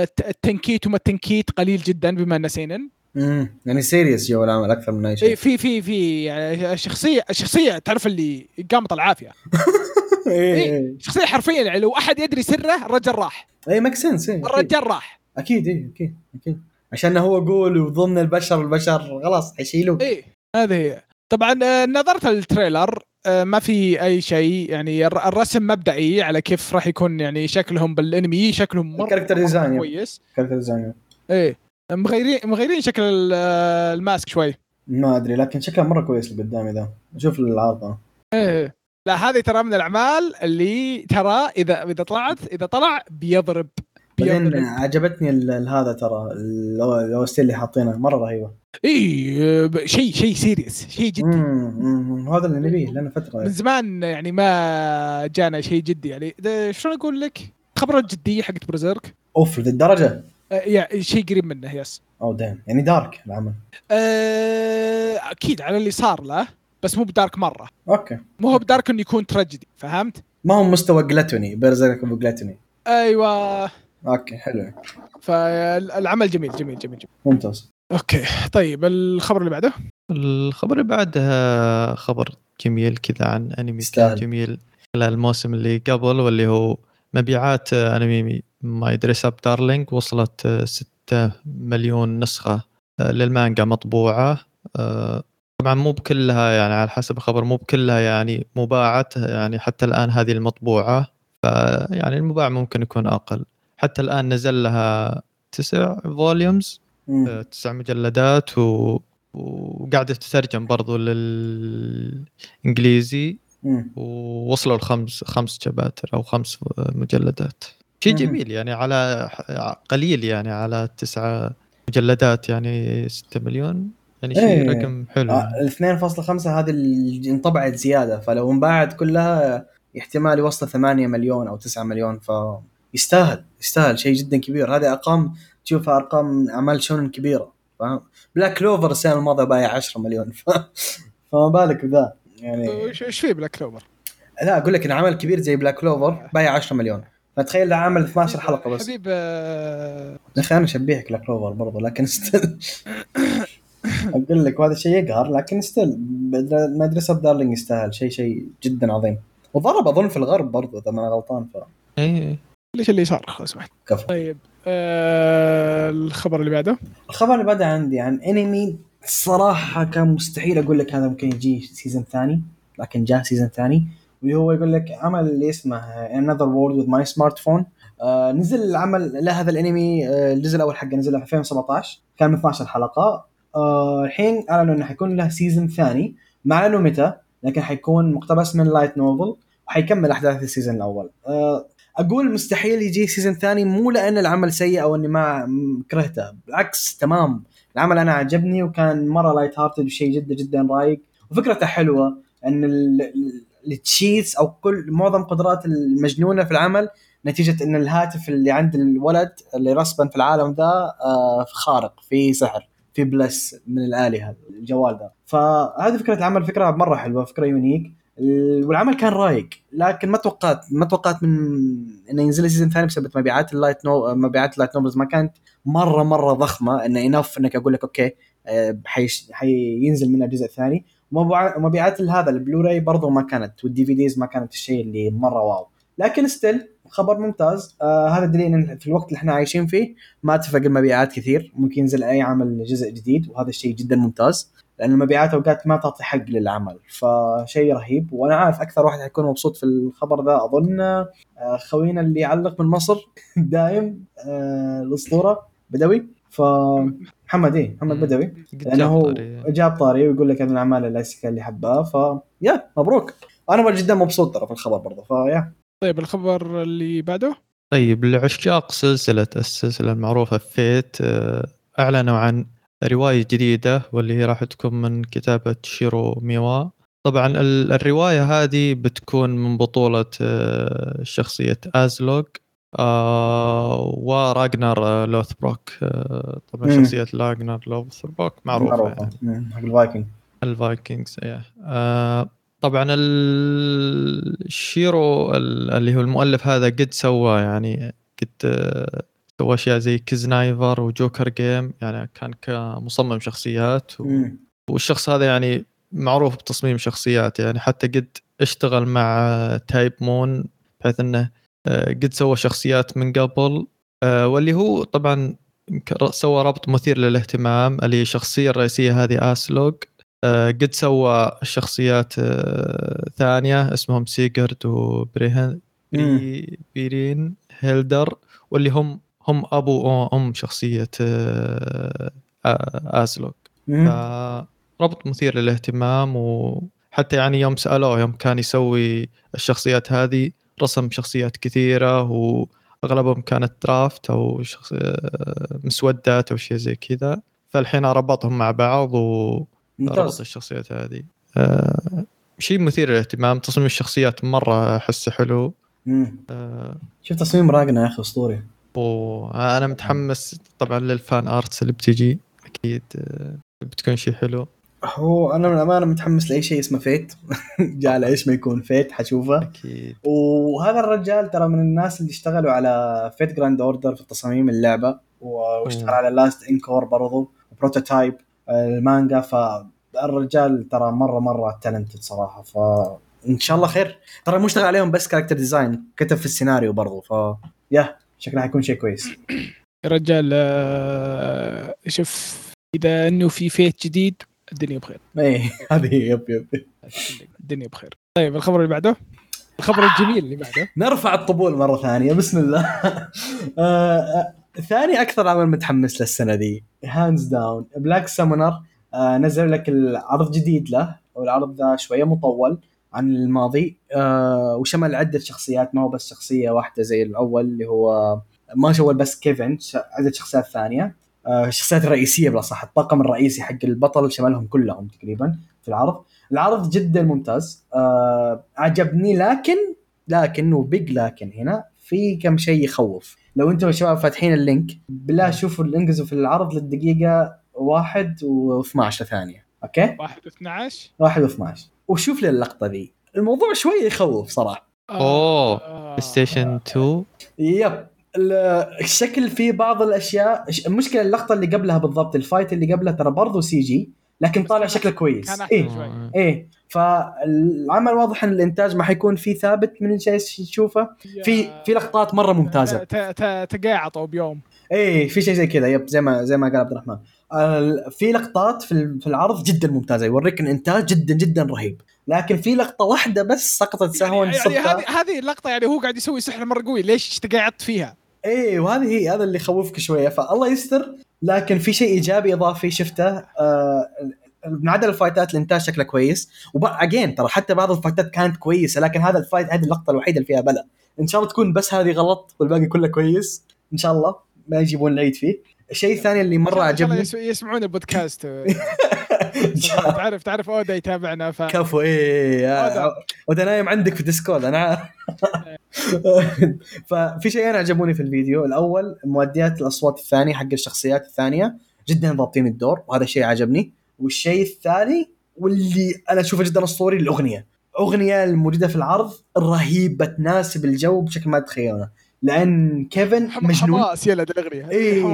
الت- التنكيت وما التنكيت قليل جدا بما انه seinen امم يعني serious جو العمل أكثر من أي شيء. في في في يعني شخصيه شخصية تعرف اللي قامت العافية. اي شخصية حرفيا يعني لو أحد يدري سره الرجل راح. اي make sense اي الرجال راح. أكيد اي أكيد أكيد. عشان هو غول وضمن البشر البشر خلاص حيشيلوك. إيه هذه هي. طبعا آه، نظرت ال trailer آه، ما في أي شيء. يعني الر- الرسم مبدئي على كيف راح يكون يعني شكلهم بالانمي شكلهم مرة ال character مرة design،. كويس. character design إيه مغيرين مغيرين شكل آه، ال mask شوي. ما أدري لكن شكله مرة كويس اللي قدامي ذا. شوف العارضه إيه. لا هذه ترى من الأعمال اللي ترى اذا إذا طلعت إذا طلع بيضرب بعدين عجبتني هذا ترى ال OST اللي حاطينه مرة رهيبة. إي شيء شيء serious شيء جدي. هذا اللي نبيه لنا فترة. من زمان يعني ما جانا شيء جدي يعني. شلون أقول لك؟ خبر الجديه حقت Berserk أوف للدرجه آه، يعني شيء قريب منه yes أو دام يعني dark العمل. آه، أكيد على اللي صار له. بس مو ب dark مرة. okay. مو هو ب dark إنه يكون تراجيدي فهمت؟ ما هو مستوى Gluttony Berserk أبو Gluttony أيوه. okay حلو. فالعمل جميل جميل جميل جميل. ممتاز. okay طيب الخبر اللي بعده؟ الخبر اللي بعدها خبر جميل كذا عن أنمي كان. جميل خلال الموسم اللي قبل واللي هو مبيعات أنمي My Dress-Up Darling وصلت 6 مليون نسخة للمانجا مطبوعة. طبعا مو بكلها يعني على حسب الخبر مو بكلها يعني مباعت يعني حتى الآن هذه المطبوعة. فيعني المباع ممكن يكون أقل. حتى الآن نزل لها تسع فوليومز تسع مجلدات و... وقاعدة تترجم برضو للإنجليزي. ووصلوا لخمس خمس شباتر أو خمس مجلدات. شيء جميل يعني على قليل يعني على تسعة مجلدات يعني 6 مليون. يعني شيء إيه. رقم حلو. آه ال 2.5 هذه اللي انطبعت زيادة فلو انباعت كلها احتمال يوصل 8 مليون أو 9 مليون فيستاهل يستاهل شيء جدا كبير. هذه أرقام تشوفها أرقام أعمال shounen كبيرة فاهم؟ Black Clover السنة الماضية بايع 10 مليون ف... فما بالك بذا يعني إيش في Black Clover؟ لا أقول لك إن عمل كبير زي Black Clover بايع 10 مليون. فتخيل ده عامل 12 حلقة بس. حبيب آه، يا أخي أنا اشبهك Black Clover برضه لكن still أقول لك وهذا شيء يقهر لكن still My Dress-Up Darling يستاهل شيء شيء جدا عظيم. وضرب أظن في الغرب برضه إذا ما أنا غلطان ف اي ليش اللي صار؟ لو سمحت كفو. طيب آه الخبر اللي بعده؟ الخبر اللي بعده عندي عن انمي الصراحه كان مستحيل أقول لك هذا ممكن يجي season ثاني لكن جاء season ثاني واللي هو يقول لك عمل اللي اسمه Another World with My Smartphone. آه نزل العمل لهذا الانمي آه الجزء الأول حقه نزل في 2017 كان من 12 حلقه الحين أعلنوا إنه حيكون له season ثاني. ما أعلنوا متى لكن حيكون مقتبس من light novel وحيكمل أحداث ال season الأول. آه أقول مستحيل يجي season ثاني مو لأن العمل سيء أو إني ما كرهته. بالعكس تمام. العمل أنا عجبني وكان مرة lighthearted وشيء جدا جدا رايق. وفكرته حلوة إن ال cheats أو كل معظم قدرات المجنونة في العمل نتيجة إن الهاتف اللي عند الولد اللي رسبا في العالم ذا آه، خارق في سحر. في bless من الالهه الجوال ذا. فهذه فكرة العمل فكرة مرة حلوة فكرة unique. والعمل كان رايق لكن ما توقعت ما توقعت من إنه ينزل season ثاني بسبب مبيعات ال light no مبيعات ال light novels ما كانت مرة مرة ضخمة إنه enough إنك أقول لك okay آه، حيش... حينزل منها الجزء الثاني ومبيعات هذا البلوراي برضو ما كانت والدي في ديز ما كانت الشيء اللي مرة واو. لكن ستيل خبر ممتاز. آه هذا دليل إن في الوقت اللي إحنا عايشين فيه ما تفق المبيعات كثير. ممكن ينزل أي عمل جزء جديد وهذا الشيء جدا ممتاز لأن المبيعات أوقات ما تعطي حق للعمل فشيء رهيب. وأنا عارف أكثر واحد حيكون مبسوط في الخبر ذا أظن آه، خوينا اللي يعلق من مصر دايم آه، الأسطورة بدوي. ف محمد إيه محمد بدوي. لأنه هو جاب طاري ويقول لك أن الأعمال اللي حبها ف يا مبروك. أنا جدا مبسوط ترى في الخبر برضه فيا طيب الخبر اللي بعده؟ طيب لعشاق سلسله السلسلة المعروفة فيت آه، أعلنوا عن رواية جديدة واللي هي راح تكون من كتابة شيرو ميوا. طبعا الرواية هذه بتكون من بطولة آه، شخصية أزلوغ آه راجنر لوثبروك آه طبعا مم. شخصية راجنر لوثبروك معروفة معروفة. يعني. ال Viking. ال Vikings آه طبعا الشيرو اللي هو المؤلف هذا قد سوى يعني قد آه سوى أشياء زي Kiznaiver و Joker Game يعني كان كمصمم شخصيات و... والشخص هذا يعني معروف بتصميم شخصيات يعني حتى قد اشتغل مع Type-Moon بحيث إنه آه، قد سوى شخصيات من قبل آه، واللي هو طبعا سوى ربط مثير للاهتمام اللي الشخصية الرئيسية هذه اسلوج قد سوى شخصيات ثانية اسمهم سيجرد وبريهن بيرين هيلدر واللي هم هم أبو وام شخصية آه، آه، ازلوك ربط مثير للاهتمام وحتى يعني يوم سألوه يوم كان يسوي الشخصيات هذه رسم شخصيات كثيرة وأغلبهم كانت draft أو شخص آه، مسودات أو شيء زي كذا. فالحين ربطهم مع بعض وربط الشخصيات هذه. شيء مثير للاهتمام تصميم الشخصيات مرة أحسه حلو. آه شوف تصميم راجنا يا أخي أسطوري. وأنا متحمس طبعا لل fan arts اللي بتجي. أكيد آه، بتكون شيء حلو. هو أنا من الأمانة متحمس لأي شيء اسمه Fate. جاء إيش ما يكون Fate حشوفه. أكيد. وهذا الرجال ترى من الناس اللي اشتغلوا على Fate/Grand Order في تصاميم اللعبة واشتغل على Last Encore برضو و Prototype المانجا فالرجال ترى مرة مرة talented صراحة ف إن شاء الله خير. ترى مو اشتغل عليهم بس character design كتب في السيناريو برضو ف yeah شكله حيكون شيء كويس. يا رجال آه، شوف إذا إنه في Fate جديد الدنيا بخير. إيه هذه yep yep. الدنيا بخير. طيب الخبر اللي بعده؟ الخبر الجميل اللي بعده. نرفع الطبول مرة ثانية بسم الله. آه، آه، ثاني أكثر عمل متحمس للسنه دي hands down Black Summoner نزل لك العرض جديد له والعرض ذا شوية مطول عن الماضي آه، وشمل عدة شخصيات ما هو بس شخصية واحدة زي الأول اللي هو ما شمل بس كيفن عدة شخصيات ثانية آه، الشخصيات الرئيسيه بالاصح الطاقم الرئيسي حق البطل شملهم كلهم تقريبا في العرض. العرض جدا ممتاز آه، عجبني لكن لكن و big لكن هنا في كم شيء يخوف. لو أنتم يا شباب فاتحين ال link بالله شوفوا انقزوا في العرض للدقيقة واحد و12 ثانية. okay؟ 1 12 واحد و12 وشوف لي اللقطة ذي. الموضوع شوية يخوف صراحة. آه. بلاي ستيشن 2 يب. ال- الشكل فيه بعض الأشياء المشكلة اللقطة اللي قبلها بالضبط الفايت اللي قبلها ترى برضه سي جي لكن طالع شكله كويس. كان أحسن إيه. شوي. إيه. فالعمل واضح إن الإنتاج ما حيكون فيه ثابت من الشيء تشوفه في في لقطات مرة ممتازة. ت- ت- تقاعطوا بيوم. إيه في شيء زي كذا. يب زي ما زي ما قال عبد الرحمن. ال- في لقطات في ال- في العرض جدا ممتازة. يوريك إن إنتاج جدا جدا رهيب. لكن في لقطة واحدة بس سقطت سهوا يعني, يعني صدفة. هذه هذه اللقطة يعني هو قاعد يسوي سحر مره قوي ليش تقاعدت فيها؟ إيه وهذه هي هذا اللي يخوفك شوية. فالله يستر. لكن في شيء إيجابي إضافي شفته آه من عدا ال fightات الانتاج شكله كويس. وبعدين ترى حتى بعض ال fightات كانت كويسة لكن هذا ال fight هذه اللقطة الوحيدة اللي فيها بلا إن شاء الله تكون بس هذه غلط والباقي كله كويس. إن شاء الله ما يجيبون العيد فيه. الشيء الثاني اللي مرة عجبني. يس- يسمعون البودكاست. تعرف تعرف اودا يتابعنا ف كفو إيه هذا. وده نايم عندك في ديسكورد أنا عارف ففي شيئين عجبوني في الفيديو. الأول مؤديات الأصوات الثانية حق الشخصيات الثانية جدا ضابطين الدور وهذا الشيء عجبني. والشيء الثاني واللي أنا أشوفه جدا أسطوري الأغنية. أغنية الموجودة في العرض رهيبة تناسب الجو بشكل ما تتخيلونه لأن كيفن مجنون. حماس يلا الأغنية. إيه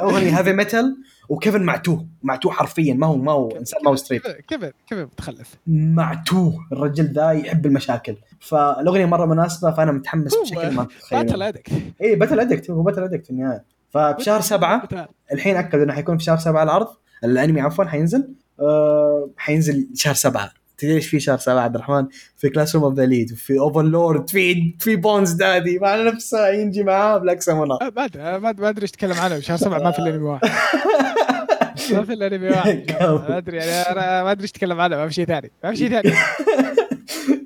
أغنية heavy metal وكيفن معتوه معتوه حرفيا ما هو ما هو انسان ما هو straight كيف كيف كيف متخلف. معتوه الرجل ذا يحب المشاكل. فالأغنية مرة مناسبة فأنا متحمس بشكل ما battle تتخيل addict اي battle addict هو battle addict في النهاية. فبشهر سبعة الحين اكدوا إنه حيكون في شهر سبعة العرض الأنمي عفوا حينزل. آه حينزل شهر سبعة. تدري إيش في شهر سبعة عبد الرحمن؟ في Classroom of the Elite وفي Overlord في في bones daddy مع نفسه ينجي معاه Black Summoner ما أدري ما أدري إيش تتكلم عنه شهر سبعه ما في إلا انمي واحد. ما في إلا انمي واحد. ما أدري يعني أنا ما أدري إيش تتكلم عنه ما في شيء ثاني ما في شيء ثاني.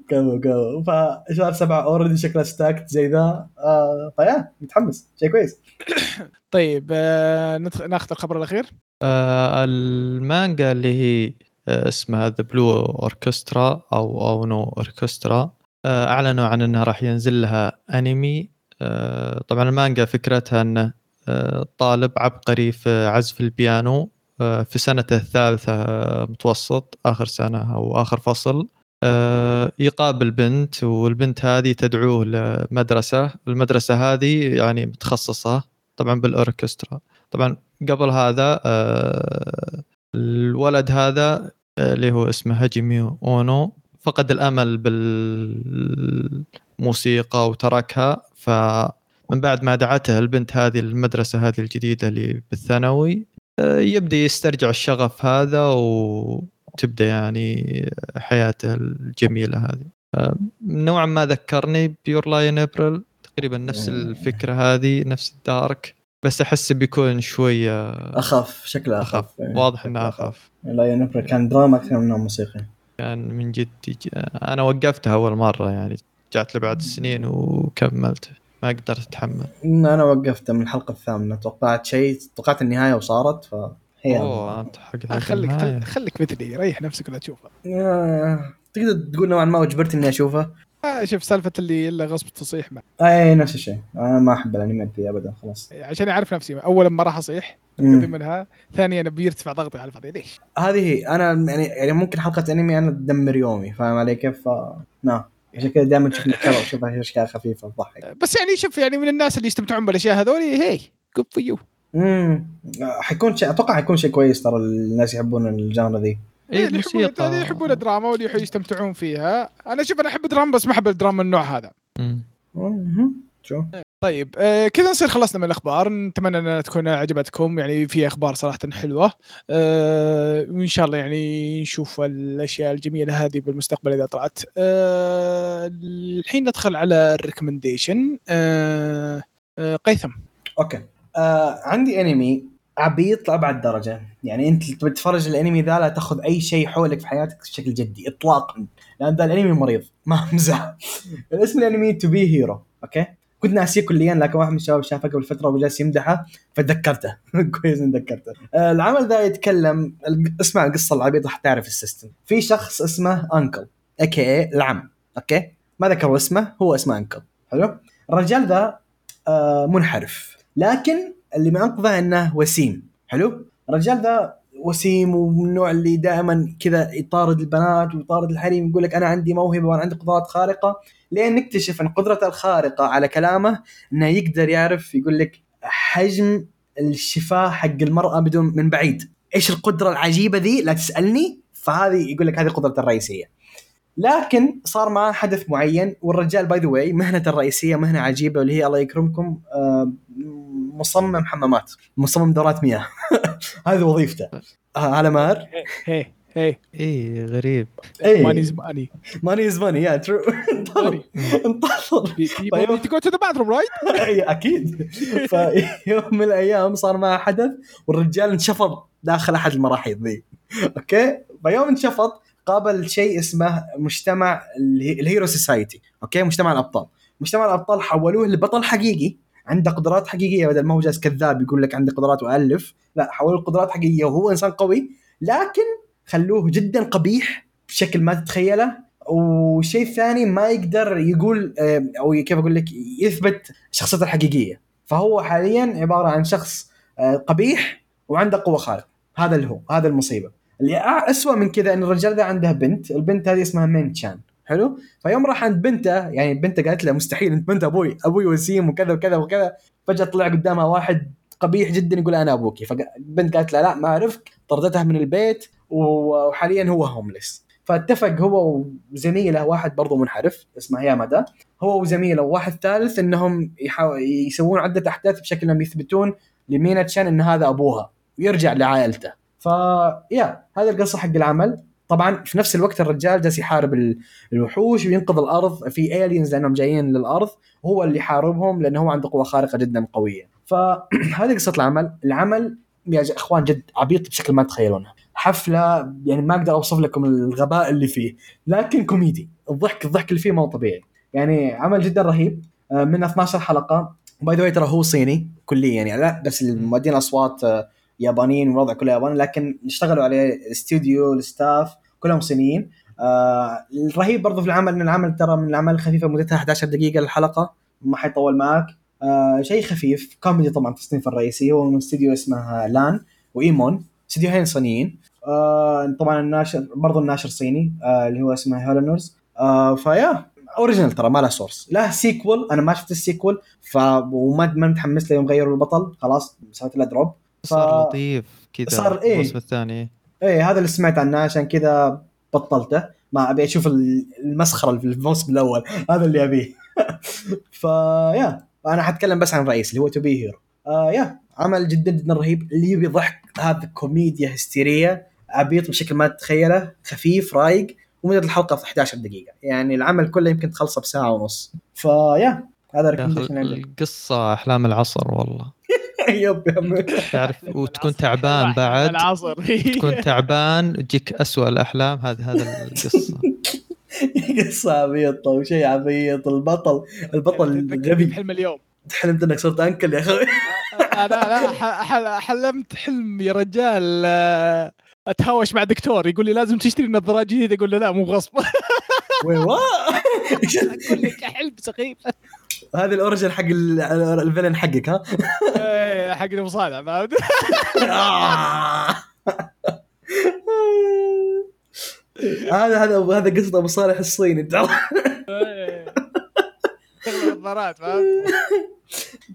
كفو كفو فشهر سبعة already شكله stacked زي ذا. آه ف yeah متحمس. شيء كويس. طيب آه ناخذ الخبر الأخير. آه المانجا اللي هي آه اسمها The Blue Orchestra أو Ao no Orchestra أعلنوا عن انها راح ينزل لها أنمي. آه طبعا المانجا فكرتها إنه آه طالب عبقري في عزف البيانو آه في سنته الثالثة متوسط آخر سنة أو آخر فصل. يقابل بنت والبنت هذه تدعوه لمدرسة. المدرسة هذه يعني متخصصة طبعا بالأوركسترا. طبعا قبل هذا الولد هذا آه، اللي هو اسمه هاجيمي اونو فقد الامل بالموسيقى وتركها. فمن بعد ما دعته البنت هذه المدرسة هذه الجديدة اللي بالثانوي آه، يبدأ يسترجع الشغف هذا وتبدأ يعني حياته الجميلة هذه. آه، نوعا ما ذكرني ب Your Lie in April تقريبا نفس الفكرة هذه نفس ال dark. بس أحس بيكون شوية اخف شكله اخف اخف واضح إنه اخف لا ينبر كان دراما أكثر منه موسيقى كان من جد أنا وقفتها أول مرة يعني رجعت له بعد سنين وكملت. ما قدرت أتحمل. أنا وقفته من الحلقة الثامنة توقعت شيء توقعت النهاية وصارت فهي أوه أنت حق خليك النهاية. خل- خليك مثلي ريح نفسك ولا تشوفها. آه، تقدر تقول نوعا ما أجبرت إني أشوفه. آه شوف سالفة اللي إلا غصب تصيح ما. اي نفس الشيء. أنا ما أحب الانميات ذي ابدا خلاص. عشان أعرف نفسي اولا ما راح أصيح منها ثانيا بيرتفع ضغطي على الفاضي. ليش؟ هذه هي. أنا يعني يعني ممكن حلقة أنمي أنا تدمر يومي فاهم علي كيف؟ ف... نعم. عشان كذا دائما تشوف نكره وتشوف أشياء خفيفة تضحك. بس يعني شوف يعني من الناس اللي يستمتعون بالأشياء هذولي هي good for you امم حيكون شيء أتوقع حيكون شيء كويس ترى الناس يحبون ال genre ذي. اي الموسيقى. يحبون الدراما واللي يستمتعون فيها. أنا شوف أنا أحب الدراما بس ما أحب الدراما النوع هذا. طيب آه كذا نصير خلصنا من الأخبار. نتمنى أنها تكون عجبتكم. يعني في أخبار صراحة حلوة. آه وإن شاء الله يعني نشوف الأشياء الجميلة هذه بالمستقبل إذا طلعت. آه الحين ندخل على ال recommendation آه آه قيثم. okay. آه عندي أنمي عبيط لابعد درجة. يعني أنت تبي تتفرج الأنمي ذا لا تاخذ أي شيء حولك في حياتك بشكل جدي اطلاقا. لأن ذا الأنمي مريض ما امزح اسم الأنمي To Be Hero okay؟ كنت ناسيه كليا لكن واحد من الشباب شافه قبل فترة وجالس يمدحه فتذكرته كويس ان ذكرته. آه، العمل ذا يتكلم اسمع القصة العبيطة حتعرف ال system. في شخص اسمه uncle اكي العم okay؟ ما ذكروا اسمه هو اسمه uncle حلو؟ الرجال ذا آه، منحرف. لكن اللي منقذه إنه وسيم. حلو؟ الرجال ذا وسيم ومن النوع اللي دائما كذا يطارد البنات ويطارد الحريم يقول لك أنا عندي موهبة وأنا عندي قدرات خارقة. لين نكتشف إن قدرته الخارقة على كلامه إنه يقدر يعرف يقول لك حجم الشفاه حق المرأة بدون من بعيد. إيش القدرة العجيبة ذي؟ لا تسألني. فهذه يقول لك هذه قدرته الرئيسية. لكن صار معاه حدث معين والرجال by the way مهنته الرئيسية مهنة عجيبة واللي هي الله يكرمكم آه، مصمم حمامات. مصمم دورات مياه. هذه وظيفته. آه، على ماهر هي هي. اي غريب. اي money is money. money is money yeah true انتظر. you go to the bathroom right إي، أكيد. فيوم من الأيام صار معه حدث والرجال انشفط داخل أحد المراحيض ذي. okay؟ فيوم انشفط قابل شيء اسمه مجتمع الهي- ال hero society okay؟ مجتمع الأبطال. مجتمع الأبطال حولوه لبطل حقيقي. عنده قدرات حقيقية بدل ما هو جالس كذاب يقول لك عندي قدرات والف لا حولوه لقدرات حقيقية وهو إنسان قوي لكن خلوه جدا قبيح بشكل ما تتخيله. وشيء ثاني ما يقدر يقول آه، أو كيف أقول لك يثبت شخصيته الحقيقية. فهو حاليا عبارة عن شخص آه، قبيح وعنده قوة خارقة. هذا اللي هو هذا المصيبة. اللي اسوء من كذا إن الرجال ده عنده بنت البنت هذه اسمها مين تشان حلو؟ فيوم راح عند بنته يعني بنته قالت له مستحيل انت بنت أبوي أبوي وسيم وكذا وكذا وكذا. فجأة طلع قدامها واحد قبيح جدا يقول أنا أبوكي. فالبنت قالت له لا ما أعرفك. طردتها من البيت وحاليا هو هومليس فاتفق هو وزميله واحد برضه منحرف اسمه يامادا هو وزميله وواحد ثالث إنهم. يسوون عدة أحداث بشكل إنهم يثبتون لمينا تشان إن هذا أبوها ويرجع لعائلته. ف يا هذا القصة حق العمل. طبعا في نفس الوقت الرجال جالس يحارب ال- الوحوش وينقذ الأرض. في الينز لأنهم جايين للأرض. هو اللي يحاربهم لأنه هو عنده قوة خارقة جدا قوية. فهذه قصة العمل. العمل يا أخوان جد عبيط بشكل ما تتخيلونه حفلة يعني ما أقدر أوصف لكم الغباء اللي فيه. لكن كوميدي. الضحك الضحك اللي فيه ما هو طبيعي. يعني عمل جدا رهيب. آه، من 12 حلقة. by the ترى هو صيني كليا. يعني لا بس المؤدين الاصوات آه، يابانيين والوضع كله ياباني. لكن اشتغلوا عليه استوديو ال staff. كلهم صينيين. آه الرهيب برضو في العمل إن العمل ترى من الأعمال الخفيفة مدتها 11 دقيقة الحلقة ما حيطول معك آه شيء خفيف كوميدي طبعا تصنيف الرئيسي. هو من استوديو اسمه LAN و Emon استديوهين صينيين. آه طبعا الناشر برضو الناشر صيني آه اللي هو اسمه Haoliners آه ف yeah original ترى ما له source له sequel أنا ما شفت ال sequel ف وما ما متحمس له يوم غيروا البطل خلاص سويت له drop صار لطيف كذا صار. الموسم الثاني. إيه هذا اللي سمعت عنه عشان كذا بطلته. ما أبي أشوف ال- المسخرة في الموسم الأول. هذا اللي أبيه. ف yeah أنا حتكلم بس عن الرئيس اللي هو To Be Hero آه yeah. عمل جدا جدا رهيب. اللي يبي ضحك هذا كوميديا هستيرية. عبيط بشكل ما تتخيله. خفيف رايق. ومدة الحلقة في 11 دقيقة. يعني العمل كله يمكن تخلصه بساعة ونص. ف yeah هذا القصة أحلام العصر والله. yep تعرف وتكون تعبان بعد. العصر. تكون تعبان تجيك أسوأ الأحلام. هذه هذا القصة. قصة عبيطة وشيء عبيط. البطل البطل غبي حلم اليوم. حلمت انك صرت أنكل يا أخوي. أنا أنا ح- ح- حلمت حلم يا رجال. آه، أتهاوش مع دكتور. يقول لي لازم تشتري نظارات جديدة. أقول له لا مو غصب. وي وا أقول لك حلم سخيف. هذا ال origin حق ال- ال villain حقك ها إيه، حق المصارع فهمت؟ آه. هذا هذا هذا قصة أبو صالح الصيني تعرف النظارات فهمت؟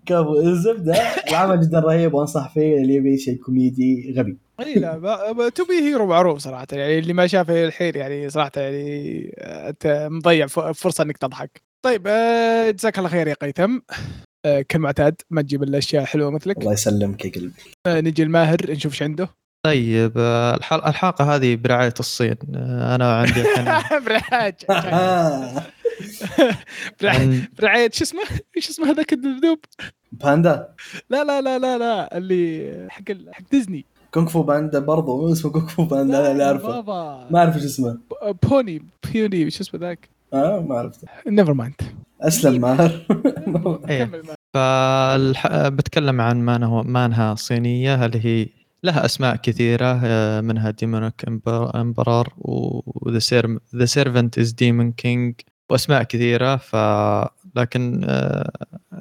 كفو الزبدة العمل جدا رهيب وأنصح فيه اللي يبي شيء كوميدي غبي إي لا To Be Hero معروف صراحة يعني اللي ما شافه الحين يعني صراحة يعني آه، أنت مضيع فرصة إنك تضحك طيب آه، جزاك الله خير يا قيثم. آه، كالمعتاد ما تجيب إلا أشياء حلوة مثلك. الله يسلمك يا قلبي. آه، نجي لماهر نشوف إيش عنده. طيب الحل- الحلقة هذه برعاية الصين. أنا عندي برعاية. برعايه شو اسمه؟ إيش اسمه هذاك الدبدوب؟ باندا. لا لا لا لا لا اللي حق ال- حق ديزني. كونغ فو باندا برضو مو اسمه كونغ فو باندا أنا اللي أعرفه. ما أعرف إيش اسمه. بوني بيوني شو اسمه ذاك؟ ما عرفته. never mind أسلم ماهر. إيه. كمل ما- فالح... بتكلم عن manhua manhua صينية اللي هي لها أسماء كثيرة آه، منها demonic emperor و the ser the servant is demon king وأسماء كثيرة. ف لكن آه،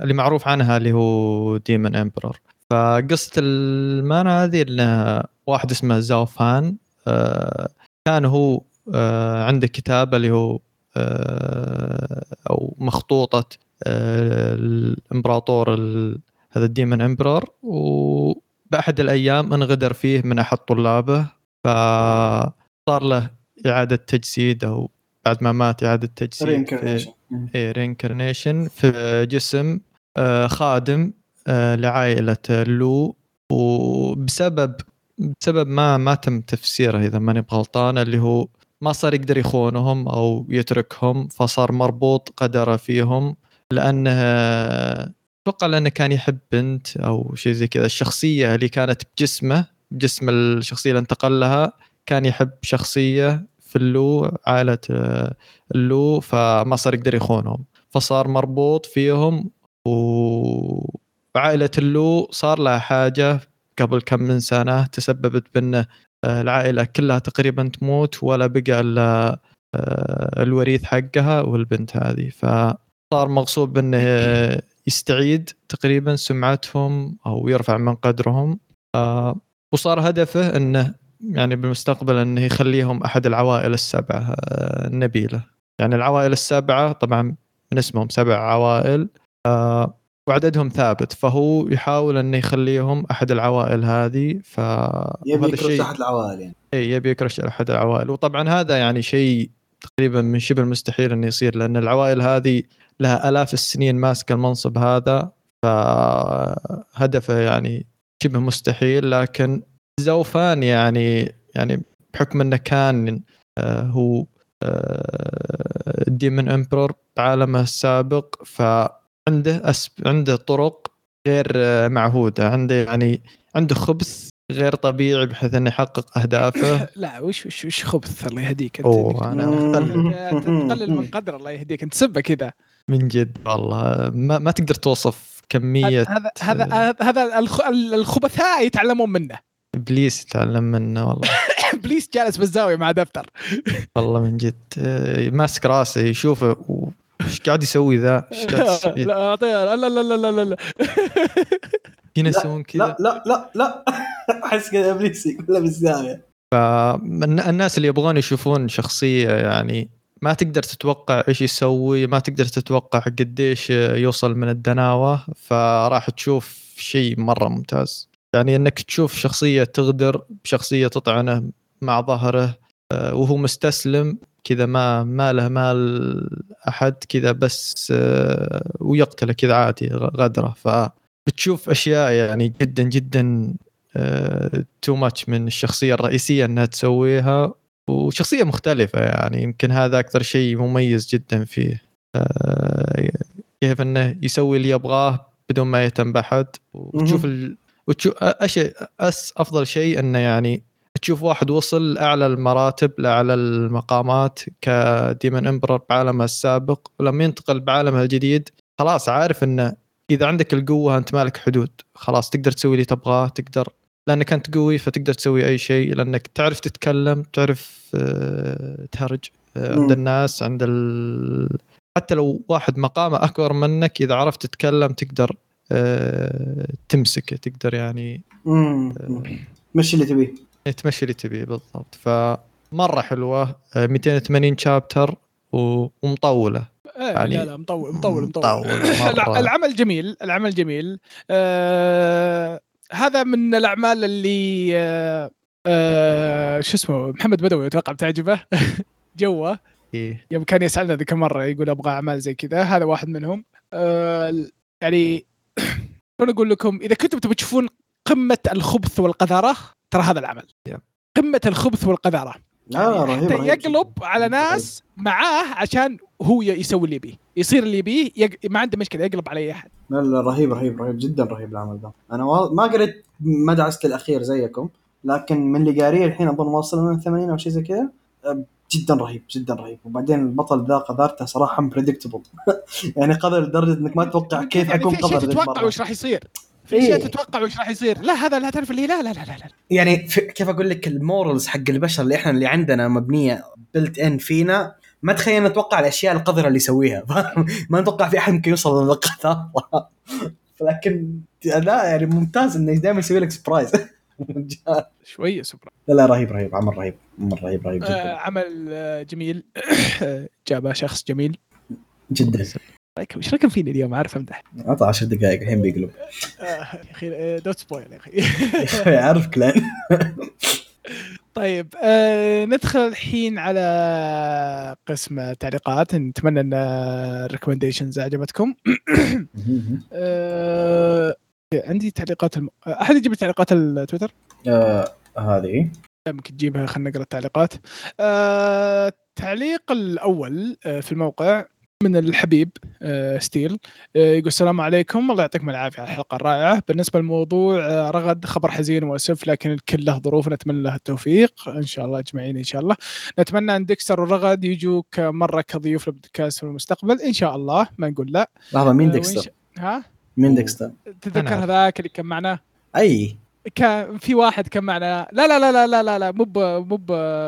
اللي معروف عنها اللي هو demon emperor فقصة ال manhua هذه انه واحد اسمه زاو فان آه، كان هو عنده كتاب اللي هو أو مخطوطة آه، الإمبراطور ال- هذا ال demon emperor. وبأحد الأيام انغدر فيه من أحد طلابه فصار له إعادة تجسيد أو بعد ما مات إعادة تجسيد reincarnation في جسم آه، خادم آه، لعائلة لو. وبسبب بسبب ما ما تم تفسيره إذا ماني بغلطان اللي هو ما صار يقدر يخونهم أو يتركهم فصار مربوط قدره فيهم لأنه أتوقع لأنه كان يحب بنت أو شيء زي كذا. الشخصية اللي كانت بجسمه بجسم الشخصية اللي انتقل لها كان يحب شخصية في اللو عائلة آه، اللو فما صار يقدر يخونهم. فصار مربوط فيهم وعائله اللو صار لها حاجة قبل كم من سنة تسببت بأنه العائلة كلها تقريبا تموت ولا بقى الا آه، الوريث حقها والبنت هذه. فصار مغصوب بأنه آه، يستعيد تقريبا سمعتهم أو يرفع من قدرهم. آه، وصار هدفه أنه يعني بالمستقبل أنه يخليهم أحد العوائل السبعة آه، النبيلة. يعني العوائل السبعة طبعا من اسمهم سبع عوائل. آه، وعددهم ثابت فهو يحاول انه يخليهم أحد العوائل هذه ف يبي يكرش الشيء- تحت العوائل يعني. اي يبي يكرش أحد العوائل. وطبعا هذا يعني شيء تقريبا من شبه المستحيل إنه يصير لأن العوائل هذه لها آلاف السنين ماسكة المنصب هذا فهدفه يعني شبه مستحيل لكن زوفان يعني يعني بحكم إنه كان آه، هو الديمن إمبرور بعالمه السابق فعنده أسب عنده طرق غير آه، معهودة عنده يعني عنده خبث غير طبيعي بحيث إنه يحقق أهدافه. لا وش وش وش خبث الله يهديك أنت؟ أوه أنا تقلل من قدر الله يهديك. أنت سبه كذا. من جد والله. ما, ما تقدر توصف كمية هذا هذا هذا الخ- الخبثاء يتعلمون منه. إبليس يتعلم منه والله. إبليس جالس بالزاوية مع دفتر. والله من جد آه، ماسك راسه يشوفه وش قاعد يسوي ذا؟ إيش قاعد يسوي؟ لا أعطيه- لا لا لا لا لا لا. فينا لا، يسوون كذا. لا لا لا لا. أحس كذا ابليسي كله بالزاوية. فالناس اللي يبغون يشوفون شخصية يعني ما تقدر تتوقع إيش يسوي ما تقدر تتوقع قديش يوصل من الدناوة فراح تشوف شيء مرة ممتاز. يعني إنك تشوف شخصية تغدر بشخصيه تطعنه مع ظهره آه، وهو مستسلم كذا ما ما له مال أحد كذا بس آه، ويقتله كذا عادي غدرة. فبتشوف أشياء يعني جدا جدا تو ماتش من الشخصية الرئيسية إنها تسويها. وشخصية مختلفة يعني يمكن هذا أكثر شيء مميز جدا فيه. آه، كيف إنه يسوي اللي يبغاه بدون ما يهتم بأحد. وتشوف ال... وتشوف أش... أس أفضل شيء إنه يعني تشوف واحد وصل لأعلى المراتب لأعلى المقامات كديمن امبرر بعالمه السابق ولما ينتقل بعالمه الجديد خلاص عارف إنه إذا عندك القوة أنت مالك حدود خلاص تقدر تسوي اللي تبغاه تقدر لأنك أنت قوي فتقدر تسوي أي شيء لأنك تعرف تتكلم تعرف آه، تهرج آه، عند. الناس عند ال... حتى لو واحد مقامه أكبر منك إذا عرفت تتكلم تقدر آه، تمسكه تقدر يعني مم. مشي اللي تبيه تمشي اللي تبيه بالضبط. فمرة حلوة آه، 280 شابتر ومطولة. إيه، يعني لا لا مطول مطول مطول. مطول العمل جميل العمل جميل. آه هذا من الأعمال اللي آه آه شو اسمه محمد بدوي أتوقع بتعجبه. جوه. إيه. يوم كان يسألنا ذيك المرة يقول أبغى أعمال زي كذا هذا واحد منهم. آه يعني شلون أقول لكم إذا كنتم تبغوا تشوفون قمة الخبث والقذارة ترى هذا العمل. قمة الخبث والقذارة. آه رهيب رهيب يقلب على ناس معاه عشان هو يسوي اللي يبيه. يصير اللي يبيه يق... ما عنده مشكلة يقلب على أي أحد. لا لا رهيب رهيب رهيب جدا رهيب العمل ده. أنا ما قريت ما دعست الأخير زيكم لكن من اللي قاريه الحين أظن واصل من 80 أو شيء زي كذا جدا رهيب جدا رهيب. وبعدين البطل ذا قذارته صراحة predictable يعني قذر لدرجة إنك ما تتوقع كيف يعني حيكون قذر تتوقع وش راح يصير؟ في اشياء تتوقع وش راح يصير؟ لا هذا لا تعرف اللي لا لا لا لا, لا. يعني كيف أقول لك ال morals حق البشر اللي إحنا اللي عندنا مبنية built in فينا ما تخيل نتوقع الأشياء القذرة اللي يسويها. ما نتوقع في أحد ممكن يوصل للقذاره لكن لا يعني ممتاز إنه دائما يسوي لك surprise شوية surprise لا لا رهيب رهيب عمل رهيب عمل رهيب رهيب جدا. آه عمل آه جميل. جابه شخص جميل. جدا. إيش رايكم فيني اليوم؟ عارف أمدح. عطى 10 دقائق الحين بيقلب. آه يا أخي don't spoil يا أخي. عارف كلان طيب آه ندخل الحين على قسم التعليقات. نتمنى إن ال recommendations عجبتكم آه عندي تعليقات الم... أحد يجيب تعليقات التويتر؟ آه هذه. يمكن تجيبها خلينا نقرأ التعليقات. آه التعليق الأول آه في الموقع. من الحبيب آه ستيل. آه يقول السلام عليكم. الله يعطيكم العافية على الحلقة الرائعة. بالنسبة للموضوع آه رغد خبر حزين وأسف لكن الكل له ظروف نتمنى له التوفيق. إن شاء الله أجمعين إن شاء الله. نتمنى أن ديكستر ورغد يجوك مرة كضيوف للبودكاست في المستقبل إن شاء الله. ما نقول لا. لحظة مين ديكستر؟ ها؟ مين ديكستر؟ تتذكر هذاك اللي كان معنا؟ أي. كان في واحد كان معنا. لا لا لا لا لا لا لا مو مو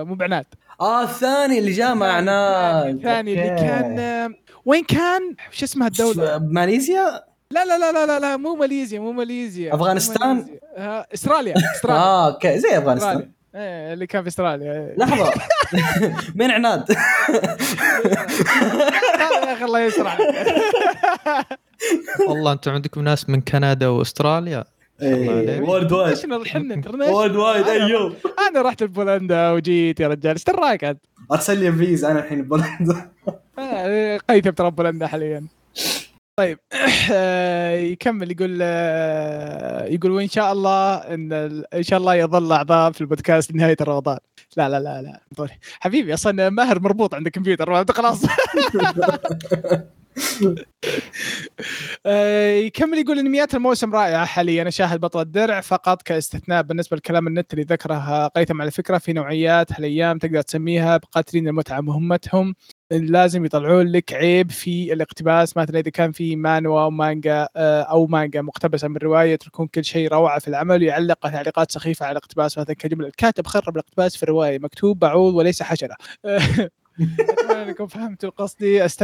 مو بعناد. آه الثاني اللي جاء مع عناد الثاني اللي كان وين كان شو اسمها الدولة؟ ماليزيا؟ لا لا لا لا لا, لا مو ماليزيا مو ماليزيا أفغانستان؟ مو ماليزيا. آه إستراليا إستراليا آه okay زي أفغانستان إيه اللي كان في إستراليا لحظة مين عناد؟ يا أخي الله يستر عليك والله أنتم عندكم ناس من كندا وأستراليا worldwide worldwide أيوه. أنا رحت لبولندا وجيت يا رجال. إيش دراك أنت؟ أرسل فيزا أنا الحين بولندا. قيثم ترى بولندا حاليا. طيب يكمل يقول يقول وإن شاء الله إن إن شاء الله يظل اعضاء في البودكاست لنهاية رمضان. لا لا لا لا حبيبي أصلا ماهر مربوط عند الكمبيوتر خلاص. يكمل يقول انميات الموسم رائعة حاليا أشاهد بطل الدرع فقط كاستثناء بالنسبة لكلام النت اللي ذكره قيثم على فكرة في نوعيات هالأيام تقدر تسميها بقاتلين المتعة مهمتهم. لازم يطلعون لك عيب في الاقتباس. مثلا إذا كان في مانوا أو مانجا أو مانجا مقتبسة من رواية يتركون كل شيء روعة في العمل ويعلق تعليقات سخيفة على الاقتباس. مثلا كجملة الكاتب خرب الاقتباس في الرواية مكتوب بعوض وليس حشره اتمنى انكم فهمتوا قصدي؟ أست...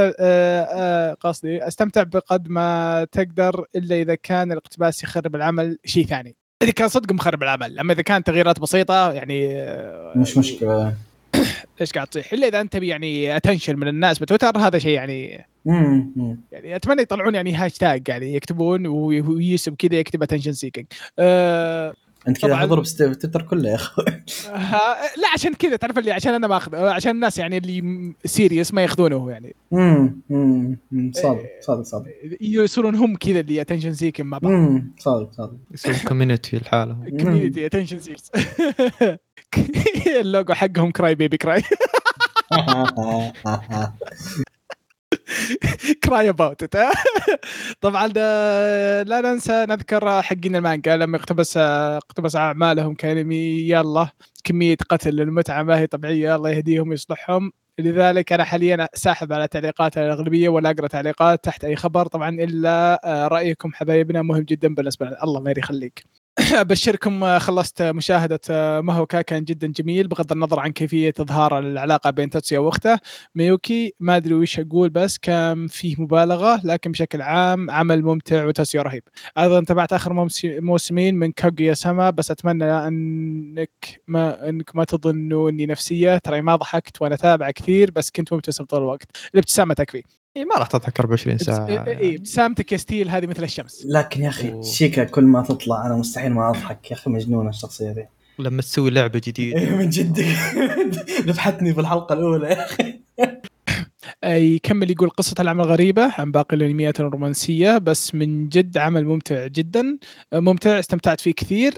قصدي أستمتع بقد ما تقدر إلا إذا كان الاقتباس يخرب العمل شيء ثاني. إذا كان صدق مخرب العمل أما إذا كان تغييرات بسيطة يعني مش مشكلة. إيش قاعد تصيح؟ إلا إذا أنت يعني attention من الناس بتويتر هذا شيء يعني يعني أتمنى يطلعون يعني هاشتاج يعني يكتبون ويسم كذا يكتب attention seeking أه أنت كذا حضرب تويتر كله يا أخوي. لا عشان كذا تعرف اللي عشان أنا ما أخذ عشان الناس يعني اللي serious ما يأخذونه يعني. امم امم صادق صادق صادق. يصيرون هم كذا اللي attention seeking مع بعض. امم صادق صادق. يصيرون community لحاله community attention seekers اللوجو حقهم cry baby cry cry about طبعا لا ننسى نذكر حقين المانجا. لما اقتبس اقتبس أعمالهم كانمي يلا كمية قتل للمتعة ما هي طبيعية الله يهديهم ويصلحهم. لذلك أنا حاليا ساحب على تعليقات الأغلبية ولا أقرأ تعليقات تحت أي خبر. طبعا إلا رأيكم حبايبنا مهم جدا بالنسبة لنا. الله ما يخليك. ابشركم خلصت مشاهدة ماهوكا كان جدا جميل بغض النظر عن كيفية إظهار العلاقة بين تاتسويا وأخته. ميوكي ما أدري وش أقول بس كان فيه مبالغة لكن بشكل عام عمل ممتع وتاتسويا رهيب. أيضا تابعت آخر موسمين من كاغويا سما بس أتمنى أنك ما أنك ما تظنوا اني نفسية. ترى ما ضحكت وأنا تابع كثير بس كنت مبتسم طول الوقت. الابتسامة تكفي. اي ما راح تضحك 24 ساعة. اي ابتسامتك يا ستيل هذه مثل الشمس. لكن يا أخي شيكا كل ما تطلع أنا مستحيل ما أضحك. يا أخي مجنونة الشخصية ذي. لما تسوي لعبة جديدة. من جدك. ذبحتني في الحلقة الأولى يا أخي. يكمل يقول قصة العمل غريبة عن باقي الأنميات الرومانسية بس من جد عمل ممتع جدا. ممتع استمتعت فيه كثير.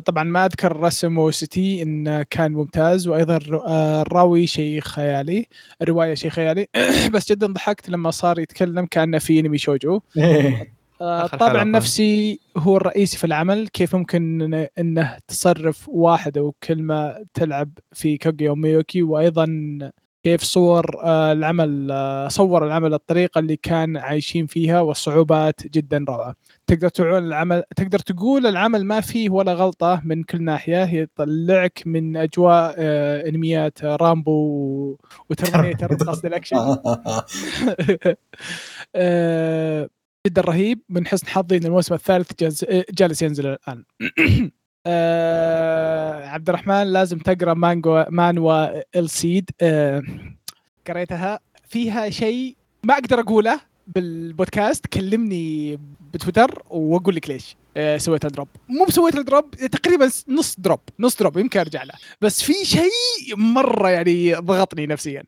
طبعا ما أذكر رسم وستي إنه كان ممتاز وأيضا الراوي شيء خيالي الرواية شيء خيالي. بس جدا ضحكت لما صار يتكلم كأنه في أنمي شوجو. الطابع النفسي هو الرئيسي في العمل كيف ممكن إنه تصرف واحد أو كلمه تلعب في كوجي أو ميوكي وأيضا كيف صور آه، العمل آه، صور العمل الطريقة اللي كان عايشين فيها والصعوبات جدا روعه تقدر تقول العمل تقدر تقول العمل ما فيه ولا غلطة من كل ناحية يطلعك من أجواء آه، أنميات رامبو وترمينيتر قصد الاكشن جدا رهيب. من حسن حظي إن الموسم الثالث جالس ينزل الآن. آه عبد الرحمن لازم تقرأ مانجا مانهوا السيد آه قريتها. فيها شيء ما أقدر أقوله بالبودكاست كلمني بتويتر وأقول لك ليش. سويت دروب مو بسويت دروب تقريبا نص دروب نص دروب يمكن أرجع له. بس في شيء مرة يعني ضغطني نفسيا.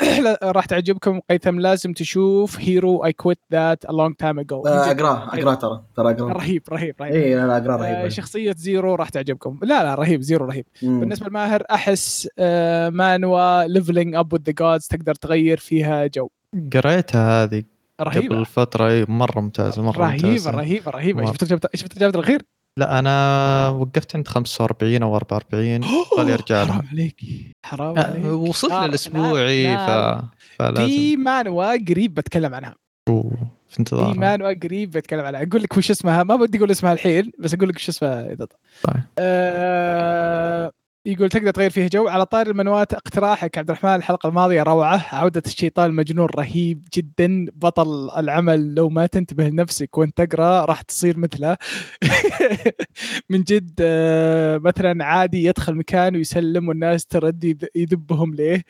راح تعجبكم قيثم لازم تشوف هيرو اي كويت ذات ا لونج تايم اجو أقرأه أقرأه ترى ترى أقرأه. رهيب رهيب رهيب. اي لا أقرأه رهيب, رهيب. شخصية زيرو راح تعجبكم. لا لا رهيب زيرو رهيب. مم. بالنسبة لماهر أحس آه، مانوا ليفلينج اب وذ ذا جودز تقدر تغير فيها جو. قريتها هذه رهيبة. قبل فتره مرة ممتازة مرة رهيبة ممتازة. رهيبة رهيبة شفت شفت الجواب الأخير؟ لا أنا وقفت عند 45 أو 44 خلي أرجع حرام عليك. حرام آه، عليك. وصلت للأسبوعي ف فلازم. في مانوا قريب بتكلم عنها. أوه في انتظار في مانوا قريب بتكلم عنها. أقول لك وش اسمها. ما بدي أقول اسمها الحين بس أقول لك وش اسمها إذا طيب. آه يقول تقدر تغير فيه جو على طار المنوات اقتراحك. عبد الرحمن الحلقة الماضية روعة. عودة الشيطان المجنون رهيب جدا. بطل العمل لو ما تنتبه لنفسك وانت تقرأ راح تصير مثله. من جد آه، مثلا عادي يدخل مكان ويسلم والناس ترد يذبهم ليه؟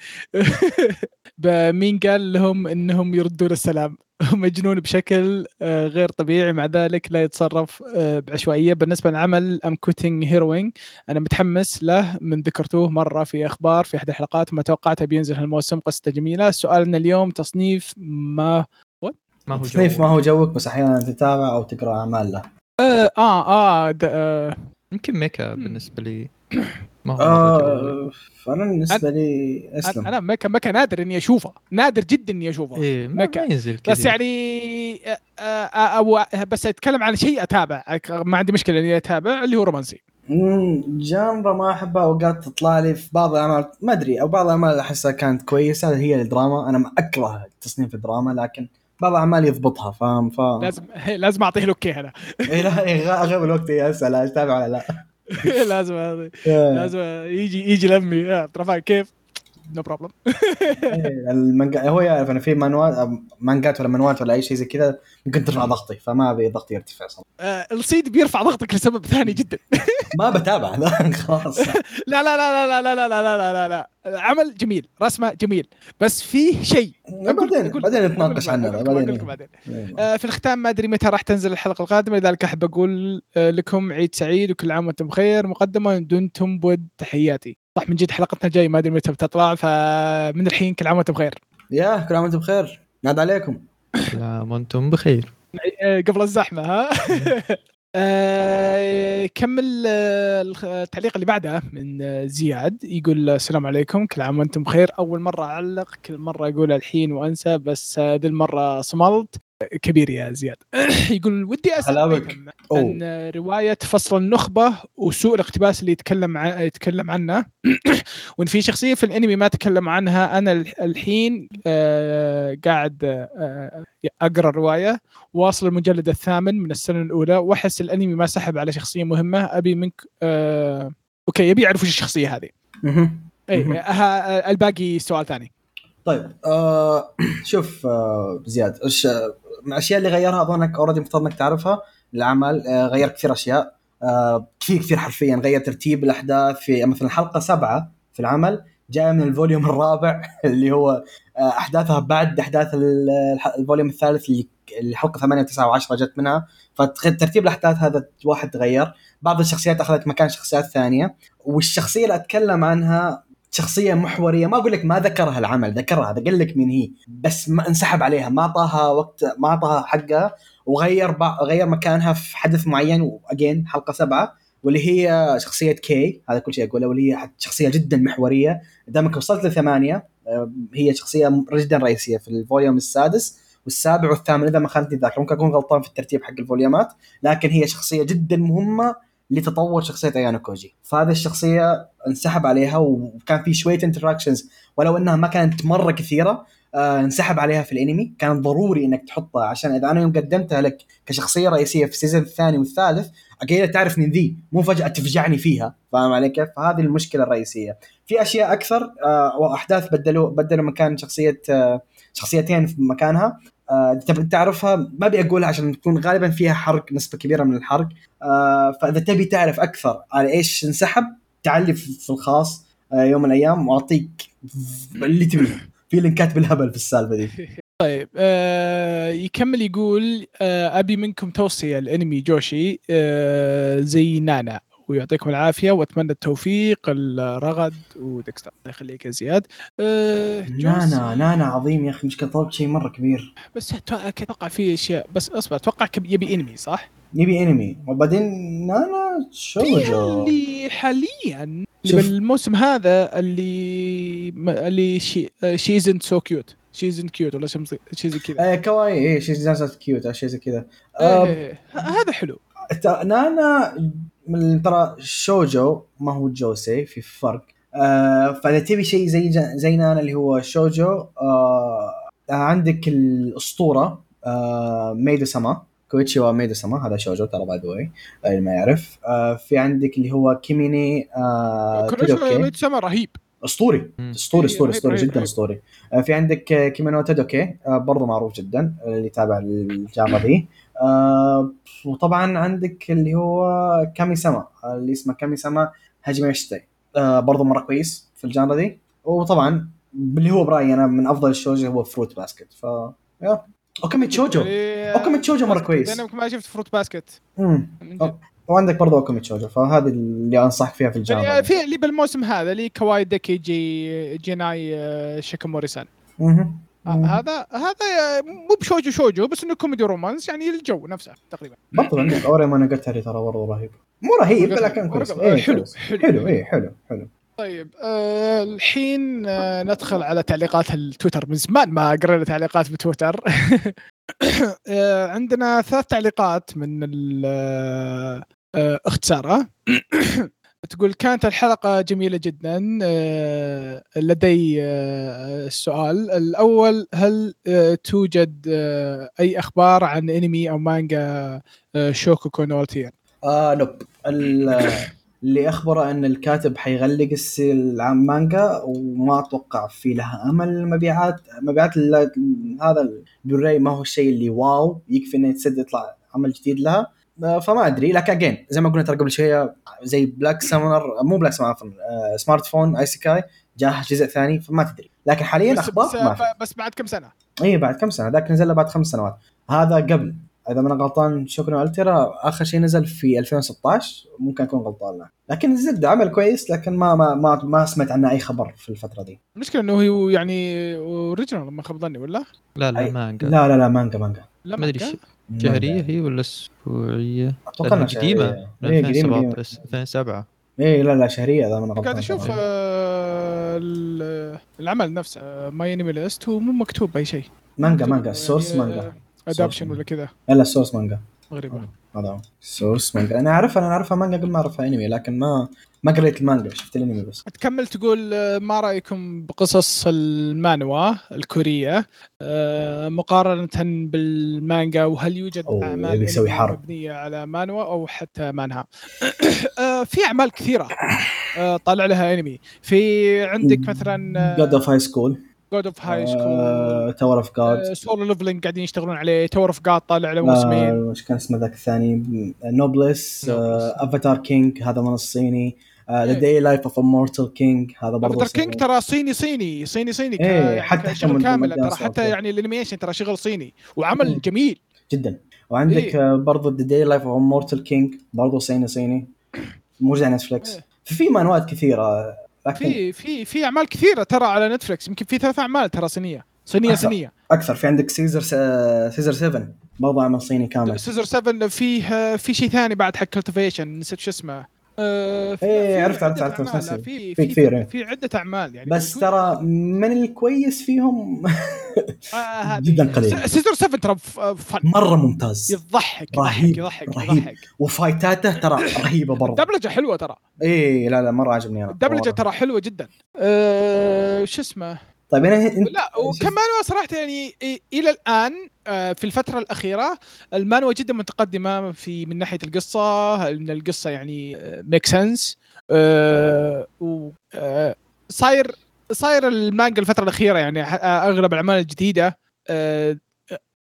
مين قال لهم إنهم يردون السلام؟ مجنون بشكل آه، غير طبيعي. مع ذلك لا يتصرف آه، بعشوائية. بالنسبة للعمل I'm Quitting Heroing أنا متحمس له من ذكرتوه مرة في أخبار في أحد الحلقات وما توقعته بينزل هالموسم. قصته جميلة. سؤالنا اليوم تصنيف ما ما هو تصنيف ما هو جوك بس أحيانا تتابع أو تقرأ اعمال له آه آه, آه. يمكن ميكا بالنسبة لي. ما هو آه فأنا بالنسبة لي أسلم. أنا ميكا ميكا نادر إني أشوفه. نادر جدا إني أشوفه. إيه ما ينزل كثير. بس يعني آه، آه، أو بس أتكلم عن شيء أتابع. ما عندي مشكلة إني أتابع اللي هو رومانسي. جانرا ما احبها اوقات تطلع لي في بعض الأعمال. ما أدري أو بعض الأعمال أحسها كانت كويسة هي الدراما. أنا أكره تصنيف الدراما لكن بعض الأعمال يضبطها فاهم؟ ف لازم لازم أعطيه الأوكي هذا اي لا اغلب الوقت اسال أتابع ولا لا؟ لازم هذا. لازم يجي يجي لمي. ترى كيف؟ نو بروبلم المانجا هو يعرف أنا في مانوات مانجات ولا مانوات ولا اي شيء زي كذا ممكن ترفع ضغطي فما ابي ضغطي يرتفع صراحة آه الصيد بيرفع ضغطك لسبب ثاني جدا ما بتابع لا خلاص لا لا لا لا لا لا لا لا لا لا عمل جميل رسمه جميل بس فيه شيء بعدين بعدين نتناقش عنه بعدين آه في الختام ما ادري متى راح تنزل الحلقة القادمه لذلك احب أقول لكم عيد سعيد وكل عام وأنتم بخير مقدمه دمتم بود تحياتي صح من جد حلقتنا الجاية ما أدري متى بتطلع فمن الحين كل عام وأنتم بخير. يا كل عام وأنتم بخير. ناد عليكم. كل عام وأنتم بخير. قبل الزحمة ها؟ آه كمل التعليق اللي بعده من زياد يقول السلام عليكم كل عام وأنتم بخير. أول مرة أعلق كل مرة أقول الحين وأنسى بس ذي آه المرة صملت. كبير يا زياد. يقول ودي اسال عن رواية فصل النخبة وسوء الاقتباس اللي يتكلم عن يتكلم عنه. وإن في شخصية في الأنمي ما تكلم عنها أنا الحين آه قاعد آه أقرأ الرواية. واصل المجلد الثامن من السنة الأولى. وأحس الأنمي ما سحب على شخصية مهمة. أبي منك آه أوكي يبي يعرف وش الشخصية هذه. اي الباقي سؤال ثاني. طيب آه شوف آه زياد إيش من الاشياء اللي غيرها أظنك already مفترض إنك تعرفها العمل آه غير كثير أشياء آه كثير كثير حرفيا غير ترتيب الأحداث في مثلا حلقه سبعة في العمل جاية من ال volume الرابع اللي هو آه أحداثها بعد أحداث ال volume الثالث اللي الحلقة 8 و9 و10 جت منها. فترتيب الأحداث هذا واحد تغير. بعض الشخصيات أخذت مكان شخصيات ثانية. والشخصية اللي أتكلم عنها شخصية محورية. ما أقول لك ما ذكرها العمل ذكرها قال لك مين هي. بس ما انسحب عليها. ما اعطاها وقت ما اعطاها حقها وغير غير مكانها في حدث معين واجد حلقة سبعة واللي هي شخصية كي هذا كل شيء أقوله واللي هي شخصية جدا محورية. دامك وصلت لثمانية آه، هي شخصية جدا رئيسية في ال volume السادس. والسابع والثامن إذا ما خانتني الذاكره ممكن أكون غلطان في الترتيب حق ال volumeات لكن هي شخصية جدا مهمة لتطور شخصية ايانوكوجي. فهذه الشخصية انسحب عليها وكان في شوية interactions ولو إنها ما كانت مرة كثيرة آه انسحب عليها في الأنمي. كان ضروري إنك تحطها عشان إذا أنا يوم قدمتها لك كشخصية رئيسية في ال season الثاني والثالث أكيد تعرف من ذي. مو فجأة تفجعني فيها. فاهم علي كيف؟ فهذه المشكلة الرئيسية. في أشياء أكثر آه وأحداث بدلوا بدلوا مكان شخصية آه شخصيتين في مكانها. تبي تعرفها؟ ما أبي أقولها عشان تكون غالبا فيها حرق نسبة كبيرة من الحرق. آه فإذا تبي تعرف أكثر على إيش انسحب تعال في الخاص آه يوم من الأيام وأعطيك اللي تبيه في لينكات بالهبل في السالفة دي. طيب آه يكمل يقول آه أبي منكم توصية الانمي جوشي آه زي نانا. ويعطيكم العافية وأتمنى التوفيق الرغد وديكستر. الله يخليك يا زياد. آه نانا نانا عظيم يا أخي مشكله طلبت شيء مرة كبير. بس أتوقع في اشياء بس أصبر أتوقع يبي أنمي صح؟ يبي أنمي. وبعدين نانا شوجو اللي حاليا بالموسم هذا اللي اللي شي شيزن سو كيوت. شيزن كيوت ولا شيء زي كذا. إيه كواي إيه شيزن كيوت أو شيء زي كذا. إيه، إيه، إيه. هذا حلو. نانا من ترى شوجو ما هو جوسي في فرق. آه فإذا تبي شيء زي زي نانا اللي هو شوجو آه عندك الأسطورة آه ميدو سما كويتشي ميدو سما هذا شوجو ترى باي ذا اللي ما يعرف. آه في عندك اللي هو كيميني آه كويتشي ميدو سما رهيب. اسطوري اسطوري اسطوري اسطوري جدا اسطوري آه في عندك كيمينو تدوكي آه برضه معروف جدا اللي تابع الجامعة آه وطبعا عندك اللي هو كامي سما اللي اسمه كامي سما هاجمي يشتي آه برضه مرة كويس في الجانرا دي. وطبعا اللي هو برأيي أنا من أفضل الشوجو هو فروت باسكت ف يا. أوكامي تشوجو. إيه، أوكامي تشوجو مرة كويس. أنا ما شفت فروت باسكت وعندك برضه أوكامي تشوجو فهذه اللي أنصحك فيها في الجانرا يعني في اللي بالموسم هذا اللي كواي ديكي جي جيناي آه، شيكاموري سان هذا هذا مو بشوجو شوجو بس إنه كوميدي رومانس يعني الجو نفسه تقريبا. برضه عندك Ore Monogatari ترى برضه رهيب. مو رهيب لكن كويس. إيه حلو حلو. حلو اي حلو حلو. طيب آه الحين آه ندخل على تعليقات التويتر. من زمان ما قرينا تعليقات بتويتر. آه عندنا ثلاث تعليقات من آه أخت سارة. تقول كانت الحلقة جميلة جدا. آه، لدي السؤال. آه، الأول هل آه، توجد أي أخبار عن أنمي أو مانجا Shoukoku no Altair؟ آه nope. اللي أخبره أن الكاتب حيغلق المانجا وما أتوقع في لها أمل. مبيعات مبيعات هذا البلوراي ما هو الشيء اللي wow. يكفي إنه يتسد يطلع عمل جديد لها. فما أدري. لكن again زي ما قلنا ترى قبل شوية زي Black Summoner مو Black Summoner عفوا Smartphone Isekai جاه جزء ثاني فما تدري. لكن حاليا بس أخبار بس, ما في. بس بعد كم سنة؟ اي بعد كم سنة. ذاك نزل بعد خمس سنوات. هذا قبل. إذا ما أنا غلطان Shoukoku Altair آخر شيء نزل في 2016 ممكن أكون غلطان له لكن الزبده عمل كويس لكن ما ما ما, ما سمعت عنه أي خبر في الفترة دي. المشكلة إنه هو يعني original ما خاب ظني ولا؟ لا لا مانجا لا لا لا مانجا مانجا لا ما أدري شهرية هي ولا أسبوعية؟ أتوقع إنها قديمة. 2007 2007 اي لا لا شهرية إذا أنا قاعد أشوف آه العمل نفسه MyAnimeList هو مو مكتوب بأي شيء. مانجا مانجا ال source يعني مانجا. adaptation ولا كذا. لا ال source مانجا. غريبة. هذا source مانجا. أنا أعرفها أنا أعرفها مانجا قبل ما أعرفها انمي لكن ما ما قريت المانجا شفت الانمي بس. تكمل تقول آه، ما رأيكم بقصص المانوا الكورية؟ آه، مقارنة بالمانجا وهل يوجد أعمال يسوي حرب. مبنية على مانوا أو حتى مانها؟ آه، في أعمال كثيرة طالع لها أنمي. في عندك مثلا God of High School God of High School Tower of God Solo Leveling قاعدين يشتغلون عليه. Tower of God طالع له موسمين. وش كان اسمه ذاك الثاني. Noblesse Avatar King هذا من الصيني. The Daily Life of Immortal King هذا برضه كينج ترى صيني صيني صيني صيني. إيه حتى شغل كامل ترى حتى يعني ال animation ترى شغل صيني. وعمل مم. جميل. جدا. وعندك إيه. برضه The Daily Life of Immortal King برضه صيني صيني. موجود على نتفلكس إيه. في مانوات كثيرة لكن في في في أعمال كثيرة ترى على نتفلكس يمكن في ثلاث أعمال ترى صينية. صينية أكثر. صينية. أكثر. في عندك Scissor Scissor 7 برضه عمل صيني كامل. Scissor 7 فيه في شيء ثاني بعد حق cultivation نسيت شو اسمه. آه، في- إيه، في عرفت- عرفت- عرفت، نسيت. في في في كثير، إيه. في عدة أعمال يعني بس. ترى من الكويس فيهم آه، جداً قليل. Scissor 7 ترى فن مرة ممتاز يضحك رهيب، يضحك يضحك رهيب. يضحك و fight اته ترى رهيبة برضه الدبلجة حلوة ترى إيه لا لا مرة عجبني أنا الدبلجة ترى حلوة جدا أه شو اسمه طيب أنا انت لا وكمان صراحة يعني إلى الآن آه، في الفترة الأخيرة المانوا جدا متقدمة في من ناحية القصة إن القصة يعني make sense صاير صاير المانجا الفترة الأخيرة يعني آه، الأعمال الجديدة آه،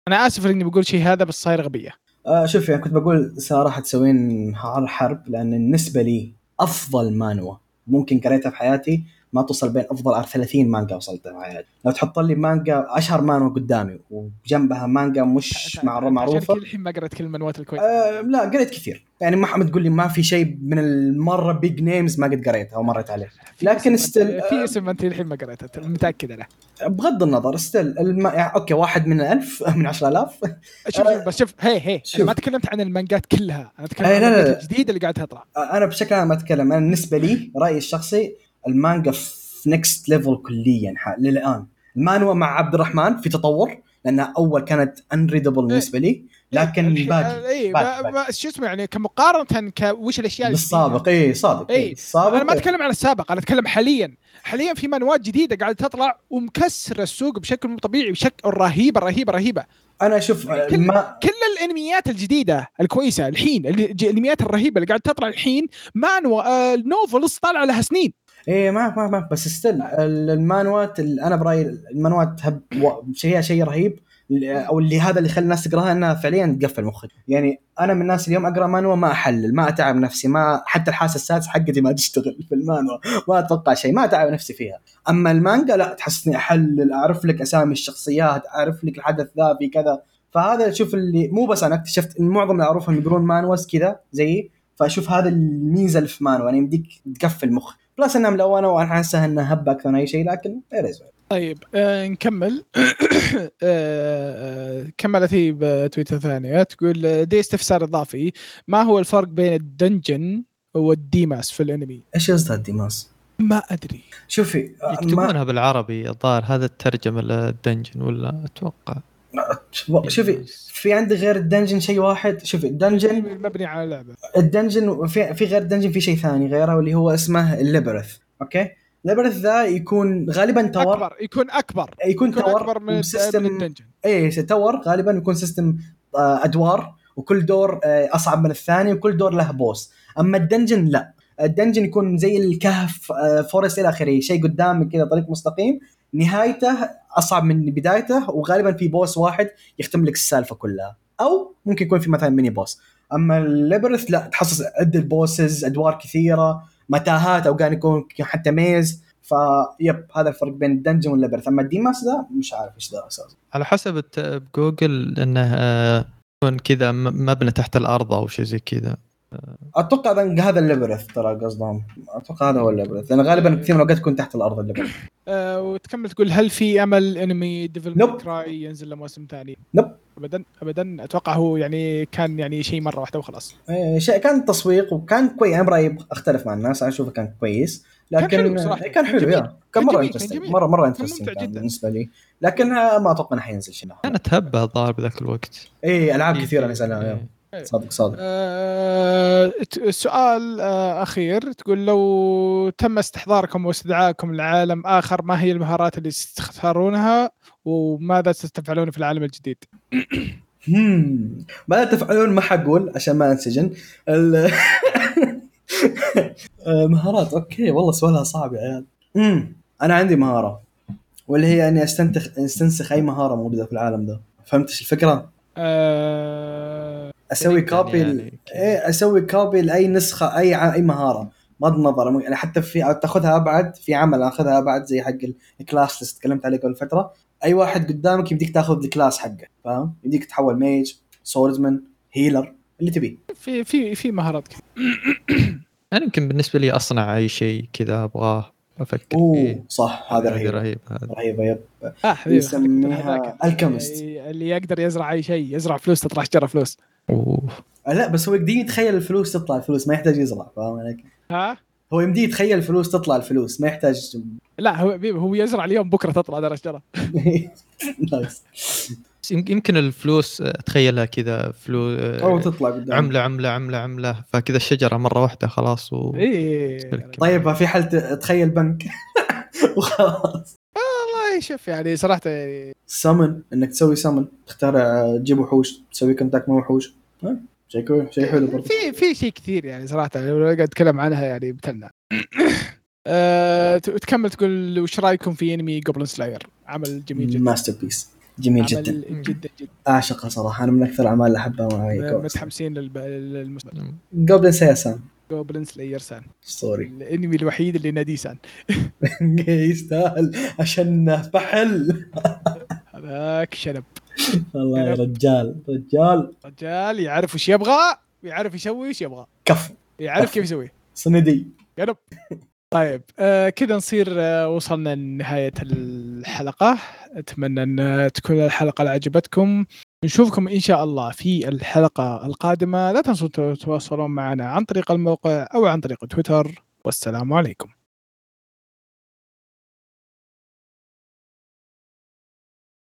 أنا آسف إني بقول شيء هذا بس صاير غبية. آه شوف يعني كنت بقول ساره حتسوين حر- حرب لأن بالنسبة لي أفضل مانوا ممكن قريتها في حياتي ما توصل بين أفضل 30 مانجا وصلتها في حياتي لو تحط لي مانجا اشهر مانوا قدامي وجنبها مانجا مش معروفة. الحين ما قرأت كل المانوات الكويسه آه لا قريت كثير. يعني ما حد تقول لي ما في شيء من المرة big names ما قد قريتها أو مريت عليه. لكن still- في اسم أنت الحين ما قريته متأكد أنا بغض النظر still الم... يعني أوكي واحد من ألف من 10000 شوف شوف بس شوف هي هي شوف. ما تكلمت عن المانجات كلها أنا أتكلم أي عن. الجديدة اللي قاعدة تطلع. أنا بشكل عام أتكلم أنا بالنسبة لي رأيي الشخصي المانجا في next level كليا للآن. المانوا مع عبد الرحمن في تطور لانها أول كانت unreadable بالنسبة لي لكن الحين- باقي اي شو اسمه يعني كمقارنة ك وش الأشياء اللي بالسابق اي صادق. اي السابق أنا ما أتكلم عن السابق أنا أتكلم حاليا. حاليا في منوات جديدة قاعدة تطلع ومكسرة السوق بشكل مو طبيعي بشكل رهيبة رهيبة رهيبة. أنا أشوف كل- ما كل الأنميات الجديدة الكويسة الحين الأنميات الرهيبة اللي قاعدة تطلع الحين مانوا آه novels طالعة لها سنين. إيه ما ما ما بس still المانوات ال- أنا برأيي المانوات هب شيء شيء رهيب أو اللي هذا اللي خلى الناس تقراها إنها فعليا تقفل مخك يعني أنا من الناس اليوم أقرأ مانوا ما أحلل ما أتعب نفسي ما حتى الحاسة السادسة حقتي ما تشتغل في المانوا ما أتوقع شيء ما أتعب نفسي فيها. أما المانجا لا تحسني أحلل أعرف لك أسامي الشخصيات أعرف لك الحدث ذا في كذا. فهذا شوف اللي مو بس أنا اكتشفت إن معظم اللي أعرفهم يقرون manhwas كذا زيي فأشوف هذا الميزة اللي في مانوا يعني يمديك تقفل مخ plus إنها ملونة وأنا احسها إنها هبة أكثر من أي شيء لكن. طيب آه نكمل. آه آه كملت هي بتويتر ثانية. تقول آه، دي استفسار إضافي. ما هو الفرق بين ال dungeon والديماس في الأنمي؟ إيش قصدها الديماس؟ ما أدري. شوفي آه، ما يكتبونها بالعربي الظاهر هذا الترجمة لل dungeon ولا أتوقع؟ شوفي في عندي غير ال dungeon شيء واحد؟ شوفي ال dungeon مبني على لعبة. ال dungeon في في غير ال dungeon في شيء ثاني غيره واللي هو اسمه ال labyrinth أوكي؟ ال labyrinth ذا يكون غالبا tower أكبر يكون أكبر. يكون يكون tower أكبر من, و system ال dungeon. اي tower غالبا يكون system آه، أدوار وكل دور آه، أصعب من الثاني وكل دور له boss أما ال dungeon لا. ال dungeon يكون زي الكهف آه، forest إلى آخره شيء قدامك كذا طريق مستقيم. نهايته أصعب من بدايته وغالبا في boss واحد يختم لك السالفة كلها. أو ممكن يكون في مثلا mini boss أما ال labyrinth لا تحصل عدة bosses أدوار كثيرة متاهات أو كان يكون حتى maze vibe هذا الفرق بين ال dungeon وال labyrinth أما الديماس ذا مش عارف إيش ذا أساسا على حسب بجوجل إنه آه، يكون كذا مبنى تحت الأرض أو شيء زي كذا. أتوقع ذا- هذا ال labyrinth ترى قصدهم أتوقع هذا هو ال labyrinth لأن غالبا كثير من الاوقات تكون تحت الأرض ال labyrinth آه وتكمل تقول هل في أمل أنمي Devil Nope. Cry ينزل له موسم ثاني؟ Nope. أبدا أبدا أتوقع هو يعني كان يعني شيء مرة واحدة وخلاص إيه، شيء كان تسويق وكان كويس أنا برأيي أختلف مع الناس أنا أشوفه كان كويس لكن كان حلو صراحة. إيه، كان حلو كان جميل. مرة interesting. مرة مره interesting ممتع جدا. بالنسبة لي لكن آه، ما أتوقع إنه حينزل شيء كانت هبه الظاهر بذاك الوقت اي ألعاب إيه، كثيرة إيه، نزلها إيه. صادق صادق. آه، سؤال آه، أخير. تقول لو تم استحضاركم واستدعائكم لعالم آخر ما هي المهارات اللي تختارونها وماذا ستفعلون في العالم الجديد؟ ماذا تفعلون ما حقول عشان ما أنسجن. آه، مهارات. okay والله سؤالها صعب يا عيال. أنا عندي مهارة واللي هي إني استنتخ أستنسخ أي مهارة موجودة في العالم ده. فهمت الفكرة؟ آه، أسوي copy يعني. إيه أسوي copy لأي نسخة أي ع- أي مهارة. بغض النظر يعني حتى في تأخذها أبعد في عمل أخذها أبعد زي حق ال class اللي تكلمت عليه قبل فترة. أي واحد قدامك يمديك تأخذ ال class حقه فاهم؟ يمديك تحول mage swordsman هيلر اللي تبيه في في في مهارات كثير أنا يمكن بالنسبة لي أصنع أي شيء كذا أبغاه أفكر أوه صح هذا رهيب. رهيب هذا. رهيبه يب. حبيبي يسميها. الكيمست. اللي يقدر يزرع أي شيء يزرع فلوس تطلع شجره فلوس. اوه آه، لا بس هو يقدر يتخيل الفلوس تطلع الفلوس ما يحتاج يزرع فاهم عليك؟ ها؟ هو يمديه يتخيل الفلوس تطلع الفلوس ما يحتاج لا هو هو يزرع اليوم بكرة تطلع درجة شجره nice. بس يم- يمكن الفلوس اتخيلها كذا فلوس أو تطلع قدام عملة عملة عملة عملة فكذا الشجرة مرة واحدة خلاص و... إيه. طيب في حال ت- تخيل بنك. وخلاص. والله شوف يعني صراحة يعني summon إنك تسوي summon تختار آه، تجيب وحوش تسوي contract مع وحوش. ها؟ شيء كويس شيء حلو برضه في في شيء كثير يعني صراحة لو قاعد أتكلم عنها يعني بتلنا. أه تكمل تقول وش رأيكم في انمي Goblin Slayer عمل جميل جدا. masterpiece جميل جدا. عمل جدا جدا. أعشقه صراحة أنا من أكثر الأعمال اللي أحبها متحمسين للمستقبل Goblin Slayer san Goblin Slayer san اسطوري الانمي الوحيد اللي ناديه سان يستاهل عشان فحل هذاك شنب. والله يا رجال رجال. رجال يعرف وش يبغى ويعرف يسوي وش يبغى. كف. يعرف كيف يسوي. صندي. يلا طيب آه كذا نصير آه وصلنا لنهاية الحلقة. أتمنى أن تكون الحلقة عجبتكم. نشوفكم إن شاء الله في الحلقة القادمة. لا تنسوا تتواصلون معنا عن طريق الموقع أو عن طريق تويتر. والسلام عليكم.